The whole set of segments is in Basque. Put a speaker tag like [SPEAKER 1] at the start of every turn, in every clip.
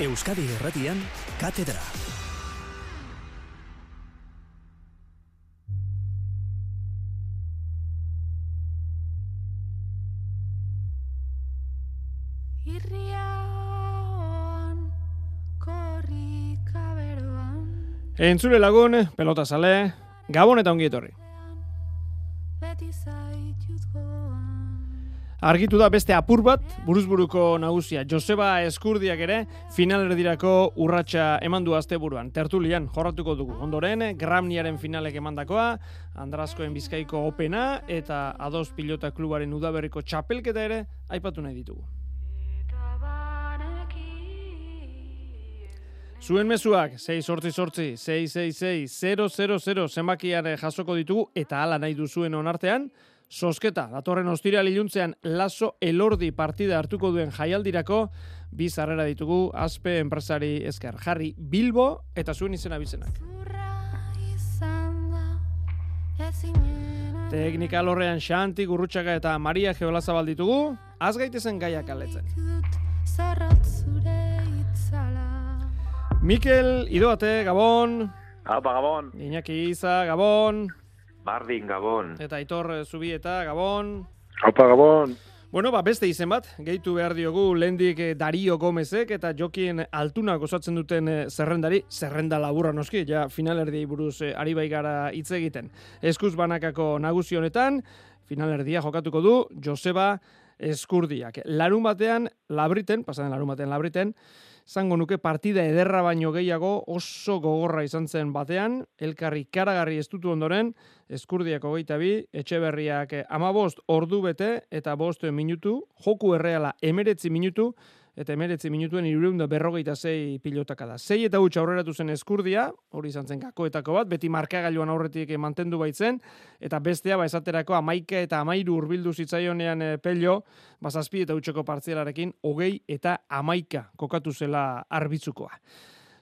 [SPEAKER 1] Euskadi Erratian, Katedra.
[SPEAKER 2] Entzule lagun, pelota sale, gabon eta ongi etorri. Argitu da beste apur bat, buruzburuko nagusia Joseba Eskurdiak ere finalerdirako urratsa eman du asteburuan. Tertulian jorratuko dugu. Ondoren, Gramniaren finalek emandakoa, Andrazkoen Bizkaiko Opena eta Ados Pilota Klubaren udaberriko txapelketa ere aipatu nahi ditugu. Zuen mezuak, 6 sortzi sortzi, 666 000 jasoko ditugu eta hala nahi duzuen onartean, sosketa, datorren ostira liluntzean laso elordi partida hartuko duen jaialdirako, bi zarrera ditugu, aspe enpresari esker, jarri Bilbo eta zuen izena bizenak. Teknika lorrean Xanti, Gurrutxaga eta Maria Geolazabal ditugu, az gaitezen gaiak aletzen. Mikel, idoate, Gabon.
[SPEAKER 3] Apa, Gabon.
[SPEAKER 2] Iñaki Iza, Gabon.
[SPEAKER 3] Bardin, Gabon.
[SPEAKER 2] Eta Aitor Zubieta, Gabon.
[SPEAKER 4] Apa, Gabon.
[SPEAKER 2] Bueno, ba, beste izen bat, gehitu behar diogu lehendik eh, Dario Gomezek eta jokien altunak osatzen duten eh, zerrendari, zerrenda laburra noski, ja finalerdiai buruz eh, ari baigara hitz egiten. Eskuz banakako nagusi honetan, finalerdia jokatuko du Joseba Eskurdiak. Larun batean, labriten, pasaden larun batean labriten, zango nuke partida ederra baino gehiago oso gogorra izan zen batean, elkarri karagarri estutu ondoren, eskurdiak hogeita bi, etxe berriak amabost ordu bete eta bost minutu, joku erreala emeretzi minutu, eta emeretzi minutuen irureunda berrogeita zei pilotaka da. Zei eta hutsa aurreratu zen eskurdia, hori izan zen kakoetako bat, beti markagailuan aurretik mantendu baitzen, eta bestea, ba, esaterako amaika eta amairu urbildu zitzaionean e, pello, bazazpi eta hutxeko partzialarekin, hogei eta amaika kokatu zela arbitzukoa.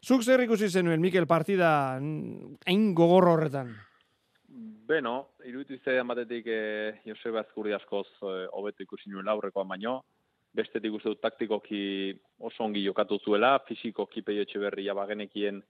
[SPEAKER 2] Zuk zer ikusi zenuen, Mikel, partida hain gogorro horretan?
[SPEAKER 3] Beno, iruditu izan batetik eh, Joseba Azkurdi askoz eh, hobeto ikusi nuen laurrekoa baino, bestetik uste dut taktikoki oso ongi jokatu zuela, fisikoki peio etxe berria bagenekien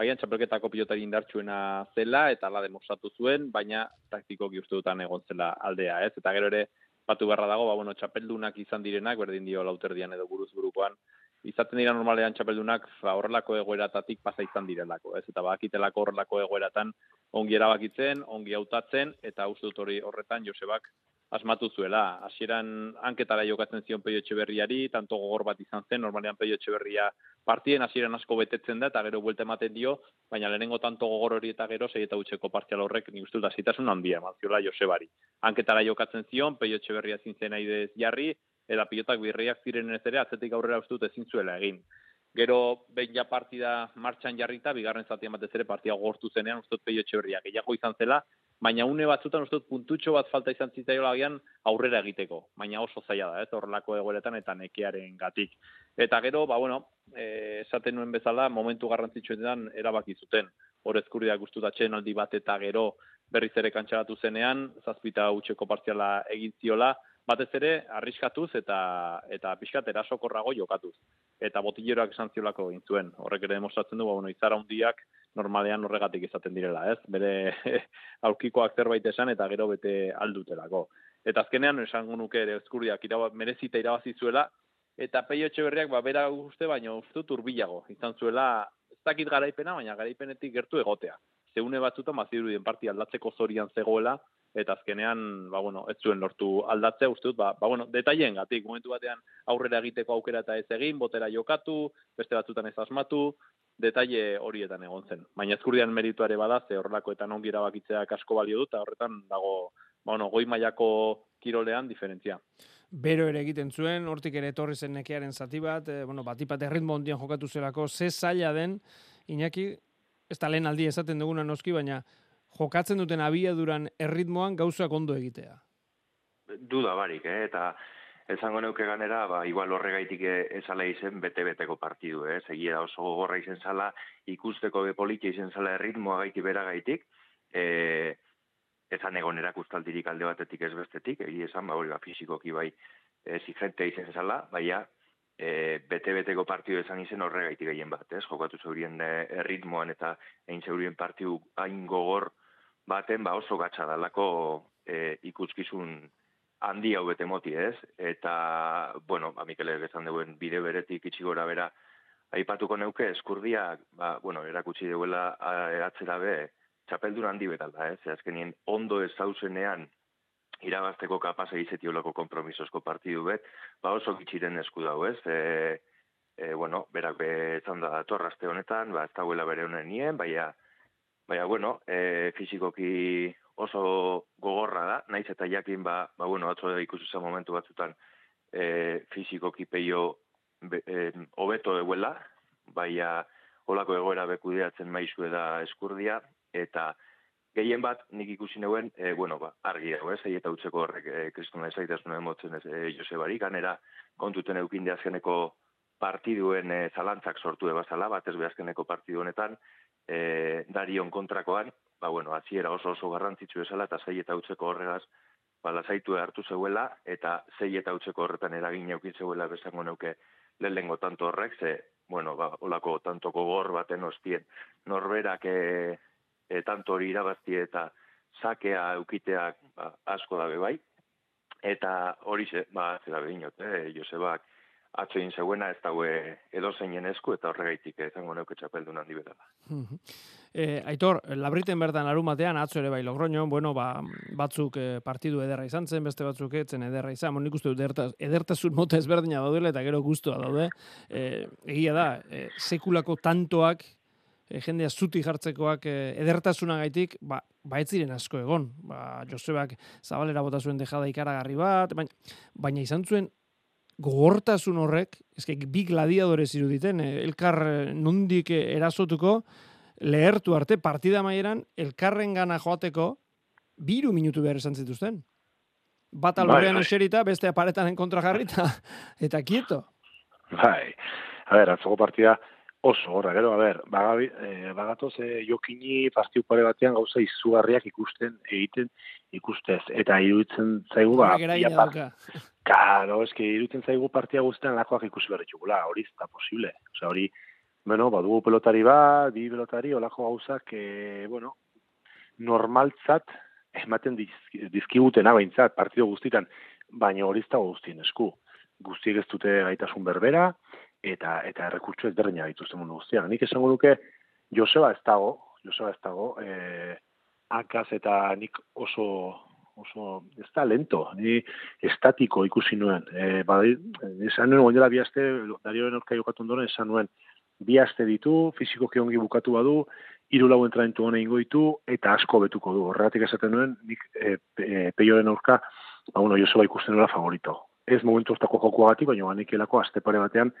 [SPEAKER 3] agian txapelketako pilotari indartsuena zela eta ala demostratu zuen, baina taktikoki uste dutan egon zela aldea, ez? Eta gero ere, batu beharra dago, ba, bueno, txapeldunak izan direnak, berdin dio lauterdian edo buruz burukoan, izaten dira normalean txapeldunak ba, horrelako egoeratatik pasa izan direlako, ez? Eta bakitelako horrelako egoeratan ongi erabakitzen, ongi hautatzen, eta uste dut hori horretan Josebak asmatu zuela. Hasieran anketara jokatzen zion Peio Etxeberriari, tanto gogor bat izan zen, normalean Peio Etxeberria partien hasieran asko betetzen da, eta gero buelta ematen dio, baina lehenengo tanto gogor hori eta gero, sei eta utxeko partzial horrek, nik uste da zitasun handia, maziola Josebari. Anketara jokatzen zion, Peio Etxeberria zintzen aidez jarri, eta pilotak birriak ziren ez ere, atzetik aurrera uste dut ezin zuela egin. Gero, behin ja partida martxan jarrita, bigarren zatian batez ere partia gortu zenean, uste dut Peio Etxeberria, gehiago izan zela, baina une batzutan uste dut puntutxo bat falta izan zitzaiola agian aurrera egiteko, baina oso zaila da, ez, horrelako egoeretan eta nekearen gatik. Eta gero, ba, bueno, e, esaten nuen bezala, momentu garrantzitsuetan erabaki zuten. Hor ezkurriak guztutatzen aldi bat eta gero berriz ere kantxaratu zenean, zazpita utxeko partziala egin ziola, batez ere arriskatuz eta eta pixkat erasokorrago jokatuz. Eta botileroak esan ziolako egin zuen. Horrek ere demostratzen du, ba, bueno, izara hundiak normalean horregatik izaten direla, ez? Bere aurkikoak zerbait esan eta gero bete aldutelako. Eta azkenean esango nuke ere eskurdiak iraba, merezita irabazi zuela eta peio berriak ba bera uste baino uste turbilago izan zuela ez dakit garaipena baina garaipenetik gertu egotea. Zeune batzutan bazirudien parti aldatzeko zorian zegoela eta azkenean ba bueno ez zuen lortu aldatzea uste dut ba, ba bueno detailengatik momentu batean aurrera egiteko aukera eta ez egin botera jokatu beste batzutan ez asmatu detaile horietan egon zen. Baina ezkurdian merituare bada, ze horrelako eta non bakitzea asko balio dut, horretan dago, ba, bueno, goi mailako kirolean diferentzia.
[SPEAKER 2] Bero ere egiten zuen, hortik ere etorri zen nekearen zati bat, e, bueno, batipat erritmo ondian jokatu zelako, ze zaila den, Iñaki, ez da lehen aldi esaten duguna noski, baina jokatzen duten abiaduran erritmoan gauzak ondo egitea.
[SPEAKER 5] Duda barik, eh? eta Esango neuke ganera, ba, igual horregaitik esala izen bete-beteko partidu, eh? Segia oso gogorra izen zala, ikusteko be politia izen zala erritmoa gaiti bera gaitik, e, esan egon erakustaldirik alde batetik ez bestetik, egi esan, ba, hori ba, fizikoki bai, e, zizentea izen zala, baina, e, bete-beteko partidu esan izen horregaitik gehien bat, ez? Jokatu zeurien e, erritmoan eta egin zeurien partidu hain gogor baten, ba oso gatsa dalako e, ikuskizun handi hau bete ez? Eta, bueno, ba, Mikele gezan duen bide beretik itxi gora bera, aipatuko neuke eskurdia, ba, bueno, erakutsi duela atzera be, txapeldun handi betala, ez? Azkenien ondo ez zauzenean irabazteko kapaz egizetiolako kompromisosko partidu bet, ba oso gitxiren esku dau, ez? E, e, bueno, berak betzan da torrazte honetan, ba ez dagoela bere honen nien, baina, baina, bueno, e, fizikoki oso gogorra da, naiz eta jakin, ba, ba bueno, atzo ikusi momentu batzutan, e, fizikoki peio e, hobeto eguela, baina, holako egoera bekudeatzen maizu da eskurdia, eta, gehien bat nik ikusi neuen, e, bueno, ba, argi dago, ez, eta utzeko horrek e, kristuna ezaitasuna emotzen ez, e, Josebari, ganera kontuten eukin azkeneko partiduen e, zalantzak sortu ebazala, bat ez behazkeneko partidu honetan, e, darion kontrakoan, ba, bueno, atziera oso oso garrantzitsu esala, eta zei eta utzeko horregaz, ba, lasaitu hartu zeuela, eta zei eta utzeko horretan eragin eukin zeuela bezango neuke lehengo tanto horrek, ze, bueno, ba, olako tantoko gor baten ostien, norberak e, e, tanto hori irabazti eta sakea eukiteak ba, asko dabe bai. Eta hori ze, ba, zera behinot, eh, Josebak atzo egin zeuena ez daue edo esku eta horregaitik izango neuke txapeldun handi betala.
[SPEAKER 2] E, aitor, labriten bertan arumatean, atzo ere bai logroño, bueno, ba, batzuk e, partidu ederra izan zen, beste batzuk etzen ederra izan, nik uste edertasun mota ezberdina daudela eta gero guztua daude. E, egia da, e, sekulako tantoak e, jendea zuti jartzekoak e, edertasunagaitik, ba, ba ez ziren asko egon. Ba, Josebak zabalera bota zuen dejada ikaragarri bat, baina, baina izan zuen gogortasun horrek, eske bi gladiadore ziruditen, e, elkar nondik erasotuko, lehertu arte partida maieran, elkarren gana joateko, biru minutu behar esan zituzten. Bat alorrean bai, bai. eserita, beste aparetan kontra jarrita, eta kieto.
[SPEAKER 4] Bai, a ver, atzoko partida, Oso, horra, gero, a ber, bagabi, e, bagatoz e, jokini partiu pare batean gauza izugarriak ikusten, egiten ikustez. Eta iruditzen zaigu, ba, Karo, eski, iruditzen zaigu partia guztean lakoak ikusi behar ditugula, hori ez posible. Osa, hori, bueno, badugu pelotari bat, bi pelotari, olako gauzak, e, bueno, normaltzat, ematen dizkiguten abaintzat, partido guztitan, baina hori ez dago guztien esku. Guztiek ez dute gaitasun berbera, eta eta errekurtso ezberdina dituzte mundu guztian. Nik esango duke Joseba ez dago, Joseba ez dago, eh akaz eta nik oso oso ez da lento, ni estatiko ikusi nuen. Eh bai, esan nuen oinela bi aste Darioren aurka jokatu ondoren esan nuen bi aste ditu, fizikoki ongi bukatu badu, hiru lau entrenamentu hona ingo ditu eta asko betuko du. Horregatik esaten nuen nik eh e, peioren aurka, ba bueno, Joseba ikusten dela favorito. Ez momentu hortako jokoagatik, baina banikelako aste pare batean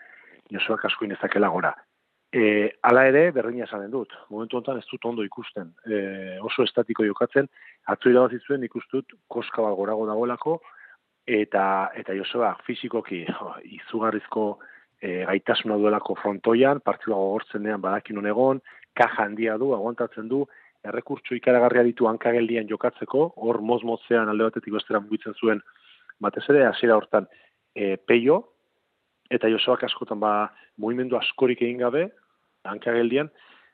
[SPEAKER 4] Josuak asko inezakela gora. E, ala ere, berdina esanen dut. Momentu honetan ez dut ondo ikusten. E, oso estatiko jokatzen, atzo irabazitzuen ikustut koska bat gorago dagoelako, eta, eta Josua fizikoki jo, izugarrizko e, gaitasuna duelako frontoian, partidua gogortzen dean badakin egon, kaja handia du, aguantatzen du, errekurtso ikaragarria ditu hankageldian jokatzeko, hor moz-mozean alde batetik bestera mugitzen zuen, batez ere, hasiera hortan, e, peio, eta Josoak askotan ba mugimendu askorik egin gabe hankageldian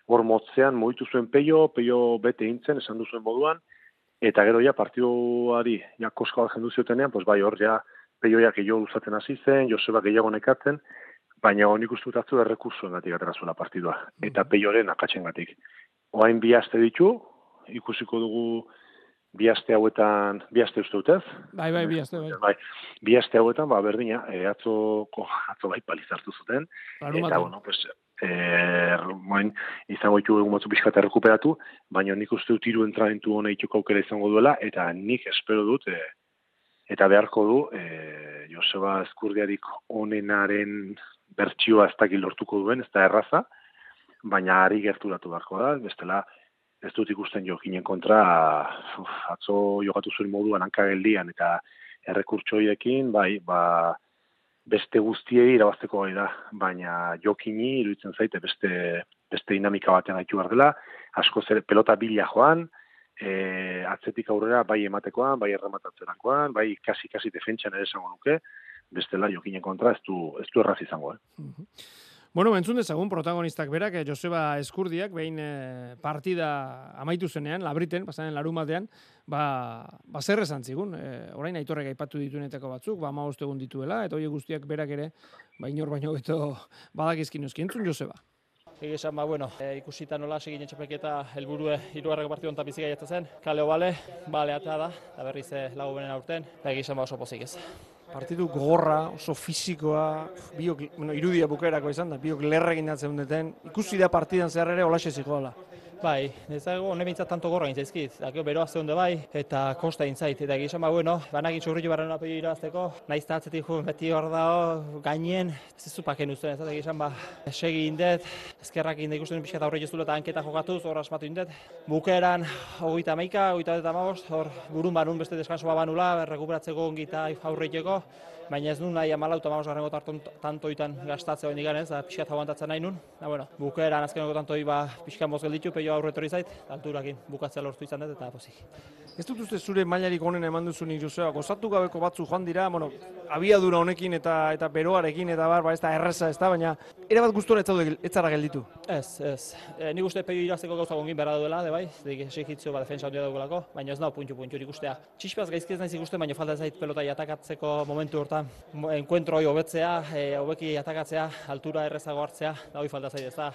[SPEAKER 4] hor motzean mugitu zuen peio, peio bete intzen, esan duzuen moduan, eta gero ja partiduari ja koska bat jendu ziotenean, pues bai hor ja peioiak gehiago uzaten hasi zen, Joseba gehiago nekatzen, baina honik ustutatzu errekursuen gatik atera zuela partidua, eta mhm. peioren akatzen gatik. Oain bi aste ditu, ikusiko dugu bi aste hauetan, bi aste uste dutez?
[SPEAKER 2] Bai, bai, bi aste, bai.
[SPEAKER 4] bai. Bi aste hauetan, ba, berdina, e, atzo, ko, atzo bai palizartu zuten. eta, bueno, pues, e, moin, izango ditu egun batzu pixka rekuperatu, baina nik uste dut iru entramentu hona ituko aukera izango duela, eta nik espero dut, e, eta beharko du, e, Joseba Eskurdiarik onenaren bertsioa ez dakil lortuko duen, ez da erraza, baina ari gerturatu beharko da, bestela, ez dut ikusten jokinen kontra, uf, atzo jokatu zuen moduan hankageldian eta errekurtsoiekin, bai, ba, beste guztiei irabazteko gai da, baina jokini iruditzen zaite beste, beste dinamika batean haitu behar dela, asko zer, pelota bila joan, e, atzetik aurrera bai ematekoan, bai errematatzerakoan, bai kasi-kasi defentsan ere esango nuke, bestela jokinen kontra ez du, ez du erraz izango, eh?
[SPEAKER 2] Mhm. Bueno, entzun dezagun protagonistak. Berak, eh, Joseba Eskurdiak, behin eh, partida amaitu zenean, labriten, pasaren larumatean, ba, ba zer esan zigun, eh, orain aitorrek aipatu ditunetako batzuk, ba ma egun dituela, eta hori guztiak berak ere, ba inor baino beto badakizkin euski, entzun Joseba.
[SPEAKER 6] Egi esan, ba, bueno, e, ikusita nola segin etxapeketa helburue hirugarreko partidu onta bizigai zen, kaleo bale, bale atea da, eta berriz e, lagu benen aurten, egi esan, ba, oso pozik ez
[SPEAKER 2] partidu gogorra, oso fisikoa, biok, bueno, irudia bukaerako izan da, biok lerrekin datzen duten, ikusi da partidan zehar ere olaxe zikoala.
[SPEAKER 6] Bai, nezago hone bintzat tanto gorra gintzaizkit, dakio beroa zehunde bai, eta kosta intzait, eta gizan ba, bueno, banak itxurri jo barren apio irazteko, nahiz eta atzetik ju, beti hor dao, gainen, ez zu paken usten, ez da gizan ba, segi indet, ezkerrak indet ikusten pixka eta horre jozula eta anketa jokatuz, hor asmatu indet, bukeran, hogeita maika, hogeita eta magost, hor, burun banun beste deskanso banula, rekuperatzeko ongita aurreiteko, baina ez nun nahi amalau eta mamosgarrengo tantoitan gastatze hori nigan ez, da pixkat aguantatzen nahi nun. Da, bueno, bukeeran azkeneko tantoi ba, pixkan bozgel ditu, peio aurretori zait, alturakin bukatzea lortu izan dut eta pozik.
[SPEAKER 2] Ez dut uste zure mailarik honen eman duzu nik Joseba, gozatu gabeko batzu joan dira, bueno, abiadura honekin eta eta beroarekin eta bar, ba, ez da erreza, ez da, baina era bat gustora ez zaude ez zara gelditu.
[SPEAKER 6] Ez, ez. E, nik uste peio irazteko gauza gongin behar duela, de bai, dik esekitzio ba defensa handia daugulako, baina ez nau puntu puntu ikustea. Txispaz gaizki ez naiz ikusten, baina falta zait pelota atakatzeko momentu hortan, enkuentro hori hobetzea, e, hobeki atakatzea, altura errezago hartzea, da hori falta zait ez da.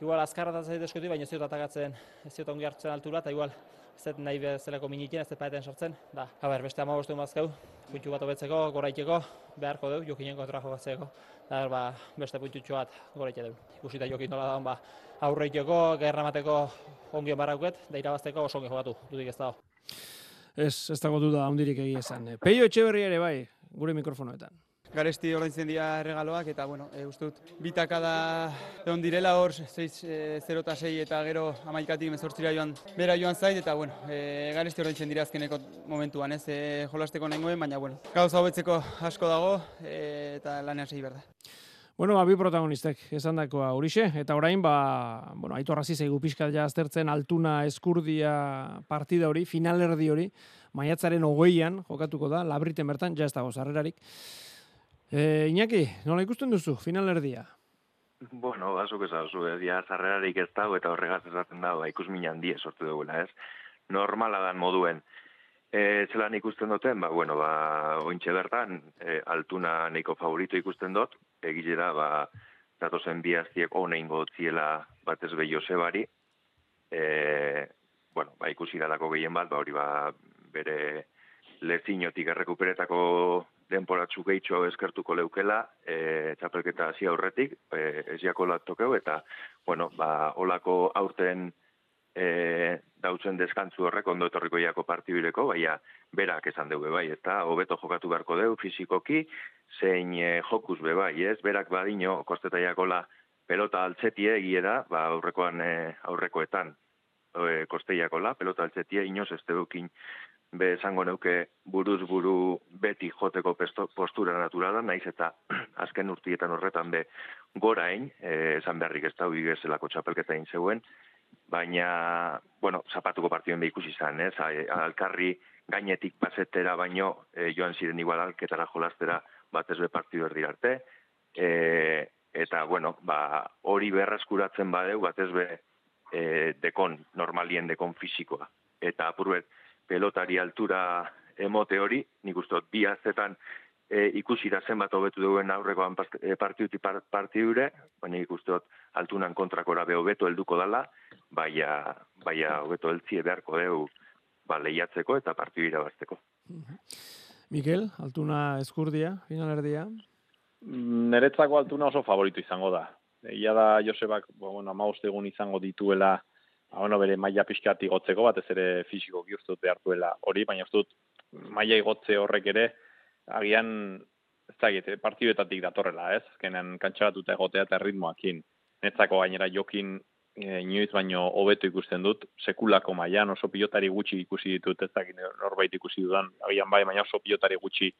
[SPEAKER 6] Igual azkarra da zait eskoti, baina ez ziot atakatzen, ez ziot ongi hartzen altura, eta igual ez dut nahi bezalako minikin, ez dut paetan sortzen. Da, haber, beste ama bostu mazkeu, puntu bat obetzeko, goraiteko, beharko dugu, jokinen kontra jokatzeko. Da, ba, beste puntutxo bat goraite dugu. Ikusita jokin nola da, ba, aurreiteko, gerra mateko ongien barrauket, da irabazteko oso ongi jokatu, dudik ez dago.
[SPEAKER 2] Ez, ez dago duda, ondirik egia esan. Peio etxe ere bai, gure mikrofonoetan
[SPEAKER 7] garesti ordaintzen dira regaloak eta bueno, e, uste dut bitaka da egon direla hor 6 e, 0 eta 6 eta gero 11 mezortzira joan bera joan zait eta bueno, e, garesti ordaintzen dira azkeneko momentuan, ez? E, jolasteko nengoen, baina bueno, gauza hobetzeko asko dago e, eta lanean segi berda.
[SPEAKER 2] Bueno, ba, bi protagonistek esan dakoa horixe, eta orain, ba, bueno, aitu arrazi zeigu pixkat ja aztertzen altuna eskurdia partida hori, finalerdi hori, maiatzaren hogeian jokatuko da, labriten bertan, ja ez dago zarrerarik. E, Iñaki, nola ikusten duzu, final erdia?
[SPEAKER 5] Bueno, bazuk ez hau, edia zarrerarik ez dago eta horregaz esaten dago, ba, ikus minan die sortu dugula, ez? Normala dan moduen. E, zelan ikusten duten, ba, bueno, ba, ointxe bertan, e, altuna neiko favorito ikusten dut, egilera, ba, datozen biaztiek honein gotziela batez behi Josebari, e, bueno, ba, ikusi dalako gehien bat, ba, hori, ba, bere lezinotik errekuperetako denporatzu gehitxo eskertuko leukela, e, txapelketa hasi aurretik, e, ez tokeu, eta, bueno, ba, olako aurten e, dautzen deskantzu horrek ondo etorriko jako partibireko, baina berak esan dugu bai, eta hobeto jokatu beharko dugu fizikoki, zein e, jokus be bai, ez, berak badino, kosteta jakola, pelota altzetie egiera, ba, aurrekoan e, aurrekoetan, e, kosteiakola, pelota altzetie, inoz ez dukin be esango neuke buruz buru beti joteko postura naturala, naiz eta azken urtietan horretan be gorain, e, esan beharrik ez da uigezelako txapelketa zeuen, baina, bueno, zapatuko partioen ikusi izan, ez, alkarri gainetik pasetera baino e, joan ziren igual alketara jolastera batez be partidu erdi arte, e, eta, bueno, ba, hori berraskuratzen badeu, batez be e, dekon, normalien dekon fizikoa, eta apurbet, pelotari altura emote hori, nik uste bi azetan e, ikusi da zenbat hobetu duen aurrekoan e, partiuti partidure, baina nik uste altunan kontrakora be hobeto helduko dala, baia, baia hobeto heltzie beharko deu ba, lehiatzeko eta partidu irabazteko.
[SPEAKER 2] Mikel, altuna eskurdia, finalerdia?
[SPEAKER 3] Neretzako altuna oso favoritu izango da. Ia da Josebak, bueno, egun izango dituela ba, bueno, bere maila pixkat igotzeko, batez ere fisiko giurtut behartuela hori, baina ez dut maila igotze horrek ere, agian, ez da egite, partiduetatik datorrela, ez? Azkenean kantxabatuta egotea eta ritmoakin. Netzako gainera jokin e, inoiz baino hobeto ikusten dut, sekulako mailan oso pilotari gutxi ikusi ditut, ez dakit norbait ikusi dudan, agian bai, baina oso pilotari gutxi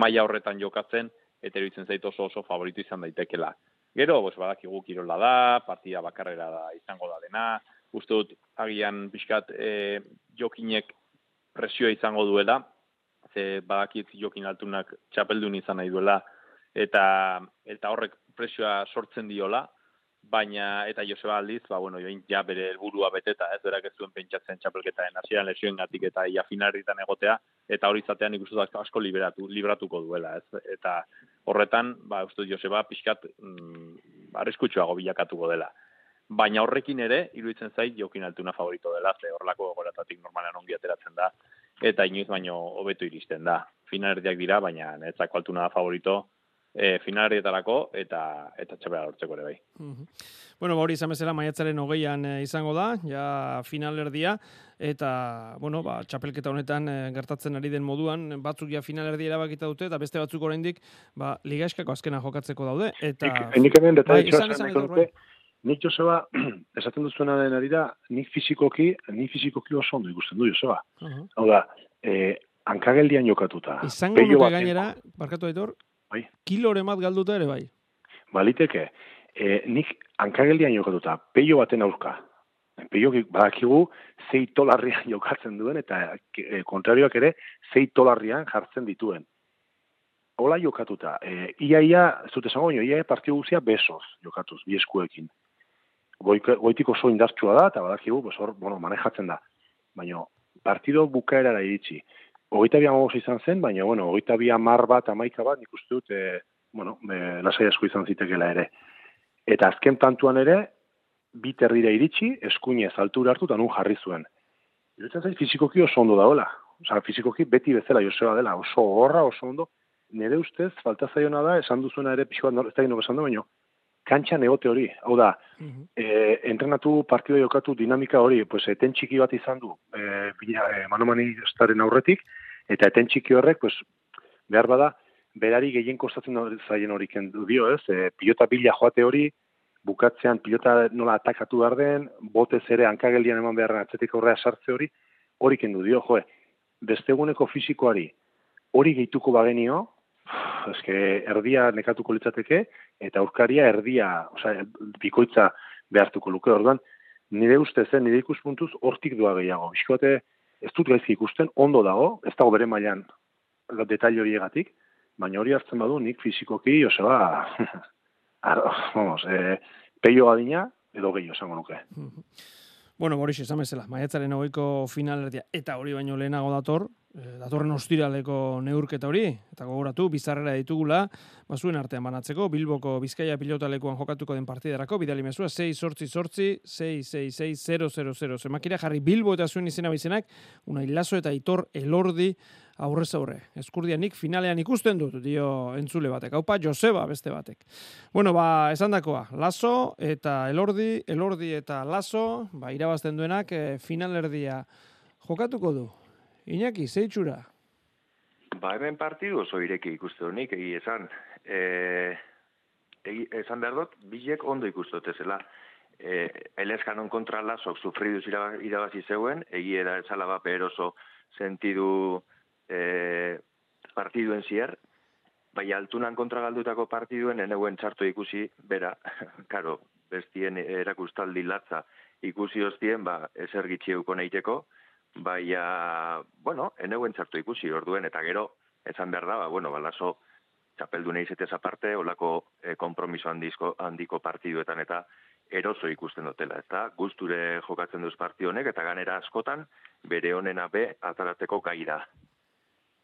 [SPEAKER 3] maila horretan jokatzen, eta eruditzen zait oso oso favorito izan daitekela. Gero, bos, badakigu kirola da, partida bakarrera da izango da dena, uste dut agian pixkat e, jokinek presioa izango duela, ze badakit jokin altunak txapeldun izan nahi duela, eta, eta horrek presioa sortzen diola, baina eta Joseba aldiz, ba, bueno, join ja bere helburua beteta, ez berak ez zuen pentsatzen txapelketaren hasieran lesioengatik eta ia finarritan egotea, eta hori zatean ikustu asko liberatu, libratuko duela, ez? Eta horretan, ba, uste Joseba pixkat mm, arriskutsuago bilakatuko dela. Baina horrekin ere, iruditzen zait, jokin altuna favorito dela, ze horrelako goratatik normalan ongi ateratzen da, eta inoiz baino hobeto iristen da. Finardiak dira, baina netzako altuna da favorito, e, finalietarako eta eta txapela lortzeko ere bai.
[SPEAKER 2] Bueno, ba, hori izan bezala maiatzaren hogeian e, izango da, ja finalerdia, eta, bueno, ba, txapelketa honetan e, gertatzen ari den moduan, batzuk ja finalerdia erabakita dute, eta beste batzuk oraindik ba, ligaiskako azkena jokatzeko daude. Eta,
[SPEAKER 4] nik hemen bai, izan, izan, bai. Nik Joseba, esaten duzuena den ari da, nik fizikoki, nik fizikoki oso ondo ikusten du, Joseba. Uh -huh. Hau da, eh, hankageldian jokatuta.
[SPEAKER 2] Izango nuke gainera, barkatu aitor, bai. kilore mat galduta ere bai.
[SPEAKER 4] Baliteke, e, nik hankageldian jokatuta, peio baten aurka. Peio badakigu zei tolarrian jokatzen duen, eta e, kontrarioak ere zei tolarrian jartzen dituen. Hola jokatuta, e, ia ia, ez dut esango baino, ia partiu guzia besoz jokatuz, bieskuekin. Goitiko oso indartsua da, eta badakigu, pues hor, bueno, manejatzen da. Baina, partido bukaerara iritsi hogeita bi izan zen, baina, bueno, hogeita bi amar bat, amaika bat, nik uste dut, e, bueno, e, lasai asko izan zitekela ere. Eta azken tantuan ere, bi terrira iritsi, eskuinez altura hartu, eta nun jarri zuen. Irutzen zaiz, fizikoki oso ondo daoela. Osa, fizikoki beti bezala Joseba dela, oso horra, oso ondo. Nere ustez, falta zaiona da, esan duzuena ere, pixu bat, ez da esan du, baina, kantxa negote hori. Hau da, mm entrenatu partidua jokatu dinamika hori, pues, eten txiki bat izan du, e, bila, e, manomani estaren aurretik, eta eten txiki horrek, pues, behar bada, berari gehien kostatzen zaien hori kendu dio, ez? E, pilota bila joate hori, bukatzean pilota nola atakatu behar den, botez ere hankageldian eman beharren atzetik horrea sartze hori, hori kendu dio, joe, besteguneko fizikoari hori gehituko bagenio, eske erdia nekatuko litzateke, eta aurkaria erdia, osea, bikoitza behartuko luke, orduan, nire ustez, eh, nire ikuspuntuz, hortik doa gehiago. Biskoate, ez dut gaizki ikusten, ondo dago, ez dago bere mailan detail horiegatik, baina hori hartzen badu nik fizikoki, osea, vamos, eh, peio adina, edo gehiago esango nuke.
[SPEAKER 2] Bueno, Boris, esan bezala, maiatzaren hogeiko finalerdia, eta hori baino lehenago dator, eh, datorren ostiraleko neurketa hori, eta gogoratu, bizarrera ditugula, bazuen artean banatzeko, Bilboko Bizkaia pilotalekuan jokatuko den partiderako, bidali mezua, 6 sortzi sortzi, 6 6 6 0 0 0 Zemakira jarri Bilbo eta zuen izena bizenak, unai laso eta itor elordi, aurrez aurre. Eskurdianik finalean ikusten dut, dio entzule batek. Haupa, Joseba beste batek. Bueno, ba, esan dakoa, Lazo eta Elordi, Elordi eta Lazo, ba, irabazten duenak e, finalerdia jokatuko du. Iñaki, zeitxura?
[SPEAKER 5] Ba, hemen partidu oso ireki ikuste honik, egi esan. E, egi, esan behar dut, bilek ondo ikuste ezela. E, Eleskanon kontra Lazok sufriduz irabazi zeuen, egi era esala bat oso sentidu e, partiduen zier, bai altunan kontra galdutako partiduen eneuen txarto ikusi, bera, karo, bestien erakustaldi latza ikusi hostien, ba, eser gitxieuko neiteko, bai, bueno, eneuen txarto ikusi orduen, eta gero, esan behar da, ba, bueno, balazo, txapeldu nahi zetez aparte, olako e, kompromiso handizko, handiko partiduetan eta eroso ikusten dutela, eta gusture jokatzen duz honek eta ganera askotan, bere honena be, atarateko gai da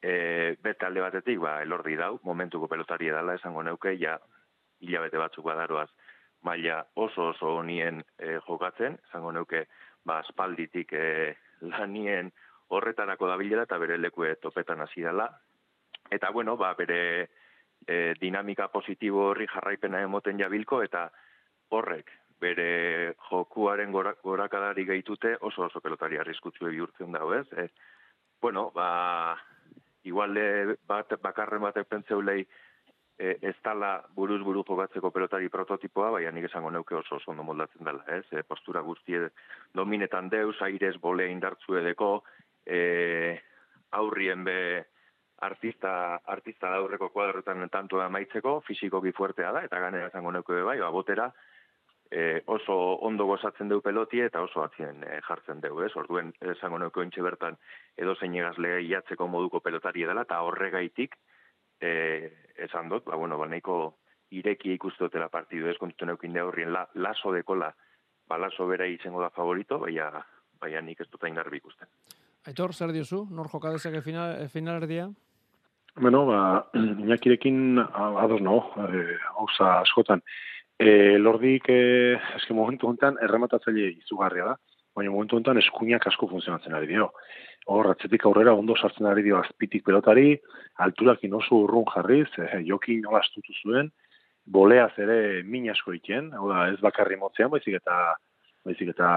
[SPEAKER 5] e, bete alde batetik, ba, elordi dau, momentuko pelotari edala esango neuke, ja, hilabete batzuk badaroaz, maila oso oso honien e, jokatzen, esango neuke, ba, espalditik e, lanien horretarako dabilela eta bere leku topetan hasi dela. Eta, bueno, ba, bere e, dinamika positibo horri jarraipena emoten jabilko, eta horrek, bere jokuaren gorakadari gehitute oso oso pelotari arriskutzu bihurtzen dago, ez? E, bueno, ba, igual bat bakarren batek pentseulei e, ez tala buruz buru jogatzeko pelotari prototipoa, baina nik esango neuke oso oso ondo moldatzen dela, ez? E, postura guztie dominetan deus, aires bole indartzu edeko, e, aurrien be artista, artista aurreko kuadrotan tanto maitzeko, fizikoki fuertea da, eta ganera esango neuke bai, ba, botera, e, oso ondo gozatzen du peloti eta oso atzien e, jartzen dugu, ez? Orduen, esango nuko entxe bertan edo zein iatzeko moduko pelotari edala, eta horregaitik, e, esan dut, ba, bueno, ba, nahiko ireki ikustotela partidu ez, kontutu neukin horrien la, laso dekola, ba, laso bera izango da favorito, baina, baina nik ez dut garbi ikusten.
[SPEAKER 2] Aitor, zer diozu? Nor jokadezak final, final erdia?
[SPEAKER 4] Bueno, ba, inakirekin ados no, eh, hauza askotan. E, lordik, e, eske momentu honetan, errematatzaile izugarria da, baina momentu honetan eskuinak asko funtzionatzen ari dio. Hor, atzetik aurrera ondo sartzen ari dio azpitik pelotari, alturakin oso urrun jarriz, e, jokin nola astutu zuen, boleaz ere min asko iken, hau da, ez bakarri motzean, baizik eta baizik eta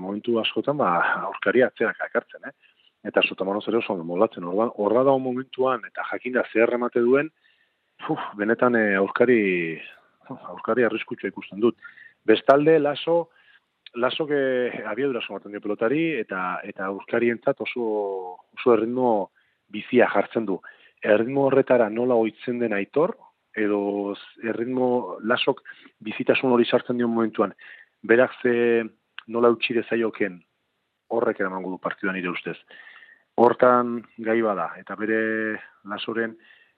[SPEAKER 4] momentu askotan, ba, aurkari atzerak akartzen, eh? Eta sotamanoz ere oso molatzen, horra da momentuan, eta jakinda zer remate duen, uf, benetan e, aurkari aurkari arriskutsua ikusten dut. Bestalde, laso, laso que abiadura somaten dio pelotari, eta eta entzat oso, oso erritmo bizia jartzen du. Erritmo horretara nola oitzen den aitor, edo erritmo lasok bizitasun hori sartzen dio momentuan, berak ze nola utxire zaioken horrek eramango du partiduan nire ustez. Hortan gai bada, eta bere lasoren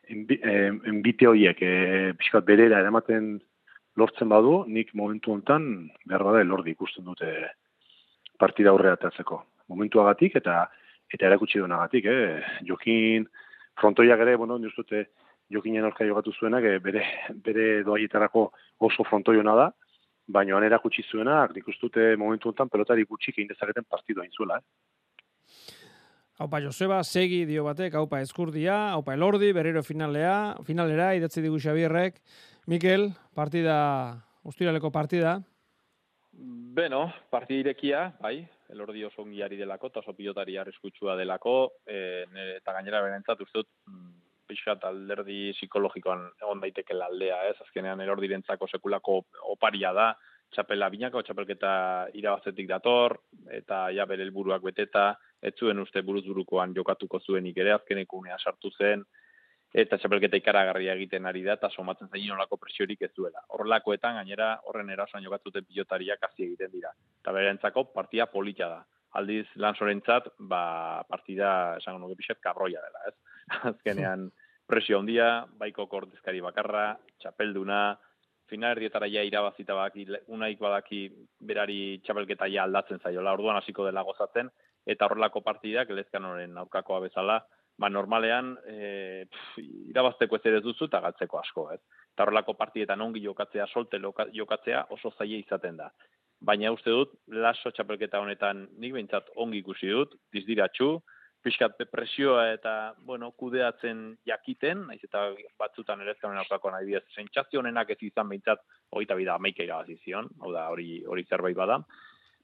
[SPEAKER 4] enbite horiek, e, pixkat berera eramaten lortzen badu, nik momentu hontan behar bada elordi ikusten dute partida aurre atatzeko. Momentuagatik eta eta erakutsi duenagatik, eh? Jokin frontoiak ere, bueno, ni ustute Jokinen aurka jogatu zuenak, e, bere bere doaietarako oso frontoiona da, baina han erakutsi zuenak, nik ustute momentu hontan pelotari gutxik egin dezaketen partidua hain eh?
[SPEAKER 2] Aupa Joseba, segi dio batek, aupa eskurdia, aupa elordi, berriro finalea, finalera, idatzi digu Xabierrek. Mikel, partida, ustiraleko partida.
[SPEAKER 3] Beno, partida irekia, bai, elordi oso ongiari delako, eta oso pilotari arriskutsua delako, e, eta gainera berentzat, uste dut, mm, pixat alderdi psikologikoan egon daiteke aldea, ez? Azkenean elordirentzako sekulako oparia da, txapela binako, txapelketa irabazetik dator, eta ja bere helburuak beteta, ez zuen uste buruzburukoan jokatuko zuenik ere, azkeneko unea sartu zen, eta txapelketa ikaragarria egiten ari da, eta somatzen zain nolako presiorik ez duela. Horrelakoetan, gainera, horren erasoan jokatzuten pilotariak hasi egiten dira. Eta berentzako, partida polita da. Aldiz, lan sorentzat, ba, partida, esango nuke pixet, kabroia dela, ez? Azkenean, presio handia, baiko kordezkari bakarra, txapelduna, final erdietara ja irabazita baki, unaik badaki berari txapelketa ja aldatzen zaiola, orduan hasiko dela gozatzen, eta horrelako partidak, lezkanoren aurkakoa bezala, ba normalean e, pf, irabazteko ez ere duzu eta galtzeko asko, ez? Eta horrelako partietan ongi jokatzea, solte jokatzea oso zaie izaten da. Baina uste dut, laso txapelketa honetan nik behintzat ongi ikusi dut, dizdiratxu, pixkat presioa eta, bueno, kudeatzen jakiten, naiz eta batzutan ere ezkamen aurkako nahi bidez, sentsazio honenak ez izan behintzat, hori eta bida amaika irabazizion, hau da, hori, hori zerbait bada.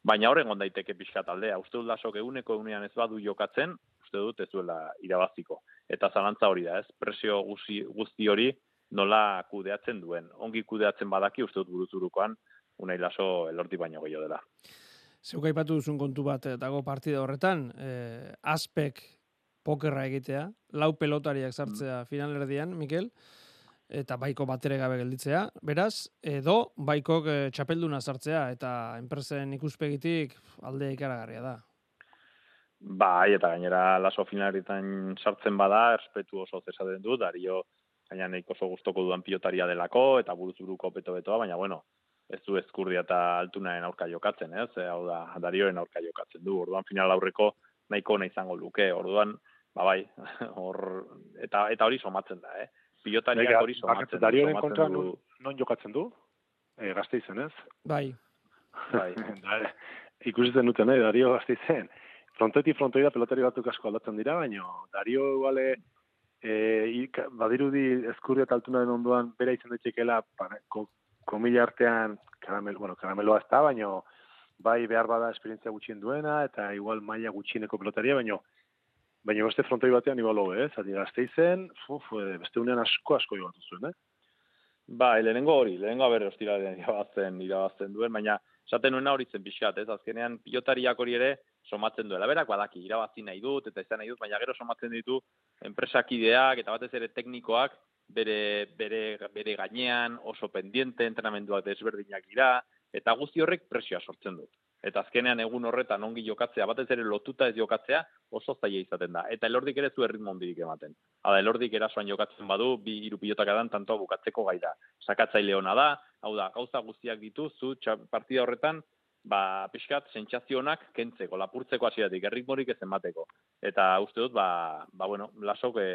[SPEAKER 3] Baina horren daiteke pixkat aldea, uste dut lasok eguneko egunean ez badu jokatzen, uste dut ez duela irabaziko. Eta zalantza hori da, ez? Presio guzti, guzti hori nola kudeatzen duen. Ongi kudeatzen badaki uste dut buruzurukoan, unai laso elorti baino gehiago dela.
[SPEAKER 2] Zeuk aipatu duzun kontu bat eh, dago partida horretan, eh, aspek pokerra egitea, lau pelotariak sartzea mm. finalerdian, Mikel, eta baiko batere gabe gelditzea. Beraz, edo baikok e, txapelduna sartzea, eta enpresen ikuspegitik alde ikaragarria da.
[SPEAKER 3] Bai, eta gainera laso finaletan sartzen bada, erspetu oso zesaten du, dario gaina nahiko oso gustoko duan pilotaria delako, eta buruzuruko peto-betoa, baina bueno, ez du ezkurdia eta altunaren aurka jokatzen, ez? E, hau da, darioen aurka jokatzen du. Orduan final aurreko nahiko ona izango luke. Orduan, ba bai, hor eta eta hori somatzen da, eh? Pilotariak hori somatzen
[SPEAKER 4] da. Darioen kontra non, non jokatzen du? Eh, Gasteizen, ez?
[SPEAKER 2] Bai.
[SPEAKER 3] Bai.
[SPEAKER 4] Ikusten duten, eh, Dario Gasteizen. Frontetik frontoida pelotari batzuk asko aldatzen dira, baina Dario iguale e, badirudi eskurria eta altunaren ondoan bera izan daitekeela komila artean karamel, bueno, karameloa ez da, baina bai behar bada esperientzia gutxien duena, eta igual maila gutxieneko pelotaria, baina baina beste frontoi batean igual hobe, eh? Zati gazte izen, uf, eh, beste unean asko asko jogatu zuen, eh?
[SPEAKER 3] Ba, lehenengo hori, lehenengo haber ostira irabazten, irabazten duen, baina esaten nuena hori zen pixat, ez? Azkenean pilotariak hori ere somatzen duela. Berak badaki, irabazi nahi dut, eta izan nahi dut, baina gero somatzen ditu enpresakideak eta batez ere teknikoak bere, bere, bere gainean oso pendiente entrenamenduak desberdinak dira, Eta guzti horrek presioa sortzen dut. Eta azkenean egun horretan ongi jokatzea, batez ere lotuta ez jokatzea, oso zaila izaten da. Eta elordik ere zu erritmo ondirik ematen. Hala, elordik erasoan jokatzen badu, bi hiru pilotak edan, tantoa bukatzeko gai da. Sakatzaile hona da, hau da, gauza guztiak ditu, zu partida horretan, ba, pixkat, sentsazionak kentzeko, lapurtzeko hasiatik, erritmorik ez emateko. Eta uste dut, ba, ba bueno, lasok e,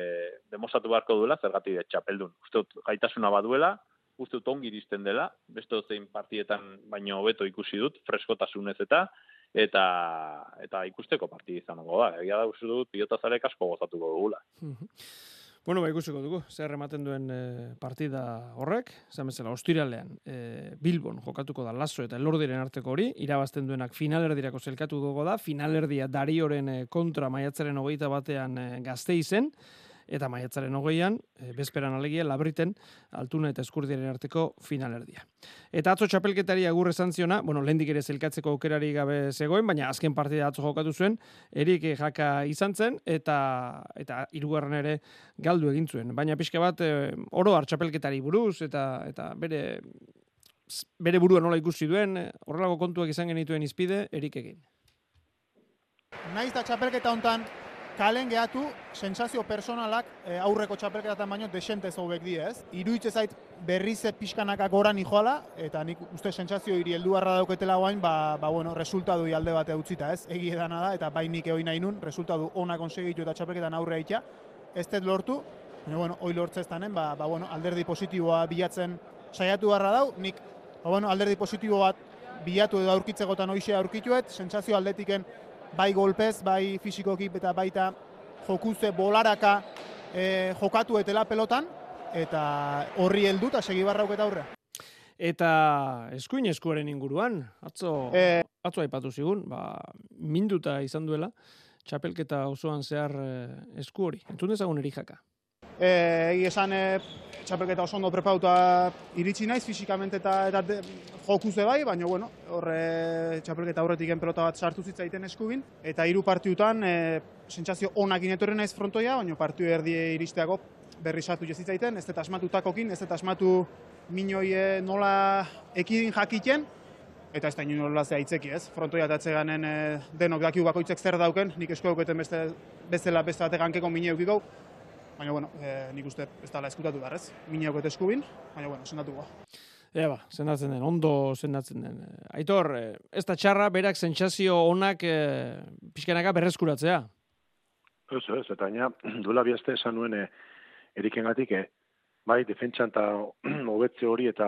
[SPEAKER 3] demosatu beharko duela, zergatik txapeldun. Uste dut, gaitasuna baduela, uste dut ongi iristen dela, beste zein partietan baino hobeto ikusi dut, freskotasunez eta, eta eta ikusteko partida izango da. Egia da uste dut, pilotazarek asko gozatuko dugula.
[SPEAKER 2] Bueno, ba, ikusiko dugu, zer ematen duen e, partida horrek, zan bezala, ostiralean, e, Bilbon jokatuko da lazo eta elordiren arteko hori, irabazten duenak finalerdirako zelkatu dugu da, finalerdia darioren e, kontra maiatzaren hogeita batean e, gazte izen, eta maiatzaren hogeian, e, bezperan alegia, labriten, altuna eta eskurdiaren arteko finalerdia. Eta atzo txapelketari agur esan ziona, bueno, lehendik ere zelkatzeko aukerari gabe zegoen, baina azken partida atzo jokatu zuen, erik jaka izan zen, eta eta irugarren ere galdu egin zuen. Baina pixka bat, e, oro har txapelketari buruz, eta eta bere bere burua nola ikusi duen, horrelako kontuak izan genituen izpide, erik egin.
[SPEAKER 8] Naiz da txapelketa hontan kalen gehatu, sentsazio personalak e, aurreko txapelketatan baino desente hobek die, ez? Iruitze zait berriz pixkanaka gora nijoala, eta nik uste sentsazio hiri helduarra dauketela guain, ba, ba bueno, resultatu alde bate utzita, ez? Egi edana da, eta bai nik egin nahi nun, resultatu ona konsegitu eta txapelketan aurre aitea, ez dut lortu, baina, bueno, hoi lortze ez ba, ba, bueno, alderdi positiboa bilatzen saiatu garra dau, nik, ba, bueno, alderdi positibo bat bilatu edo aurkitzekotan hoxe aurkituet, sentsazio aldetiken bai golpez, bai fisikoki eta baita jokuze bolaraka e, jokatu etela pelotan, eta horri heldu eta segi barrauk eta aurre.
[SPEAKER 2] Eta eskuin eskuaren inguruan, atzo, e, atzo aipatu zigun, ba, minduta izan duela, txapelketa osoan zehar e, esku hori. Entzun dezagun erijaka.
[SPEAKER 8] Eh, esan e, txapelketa oso ondo prepauta iritsi naiz fisikamente eta eta jokuze bai, baina bueno, horre txapelketa aurretik pelota bat sartu zitzaiten eskubin eta hiru partiutan e, sentsazio onak etorri naiz frontoia, baina partiu erdi iristeago berri sartu jezitzaiten, ez dut asmatutakokin, ez dut asmatu minoi e, nola ekidin jakiten, eta ez da inoen nola zehaitzeki ez. Frontoia eta atzeganen e, denok dakiu bakoitzek zer dauken, nik esko beste, bezala beste bategankeko minoi eukiko, baina bueno, e, nik uste ez dala eskutatu behar ez, mineoko eta eskubin, baina bueno, sendatuko.
[SPEAKER 2] Eba, sendatzen den, ondo sendatzen den. Aitor, eh, ez da txarra, berak sentsazio onak e, pixkanaka berreskuratzea?
[SPEAKER 4] Ez, ez, eta baina duela bihazte esan nuen e, eriken gatik, e, bai, defentsan eta hobetze hori eta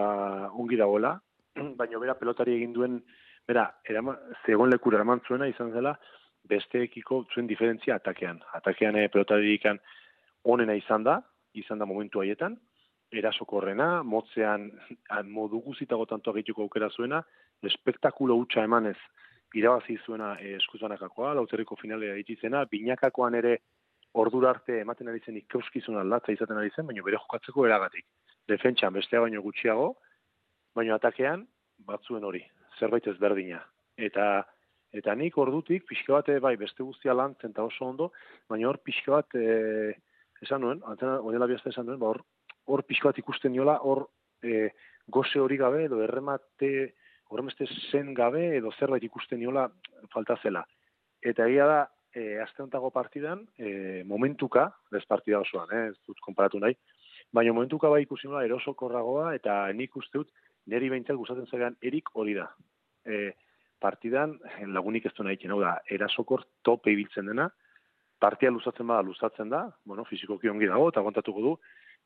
[SPEAKER 4] ongi dagoela, baina bera pelotari egin duen, bera, erama, zegoen lekura eraman zuena izan zela, besteekiko zuen diferentzia atakean. Atakean e, pelotari ikan, onena izan da, izan da momentu haietan, erasokorrena, motzean modu guzitago tanto agituko aukera zuena, espektakulo hutsa emanez irabazi zuena e, eskuzbanakakoa, lauterriko finalea itizena, binakakoan ere ordura arte ematen ari zen ikeuskizuna latza izaten ari zen, baina bere jokatzeko eragatik. Defentsan bestea baino gutxiago, baina atakean batzuen hori, zerbait ez berdina. Eta eta nik ordutik pixka bat bai beste guztia lan zenta oso ondo, baina hor pixka bat e, esan nuen, antzena, odela bihazte esan nuen, ba, hor, hor pixko bat ikusten niola, hor e, goze hori gabe, edo erremate, horremeste zen gabe, edo zerbait ikusten niola falta zela. Eta egia da, e, azte partidan, e, momentuka, ez partida osoan, eh, ez dut konparatu nahi, baina momentuka bai ikusi nola erosokorragoa, eta nik uste dut, neri behintzat gustatzen zagean, erik hori da. E, partidan, lagunik ez du nahi, hau da, erasokor tope ibiltzen dena, partia luzatzen bada luzatzen da, bueno, fizikoki ongi dago eta kontatuko du,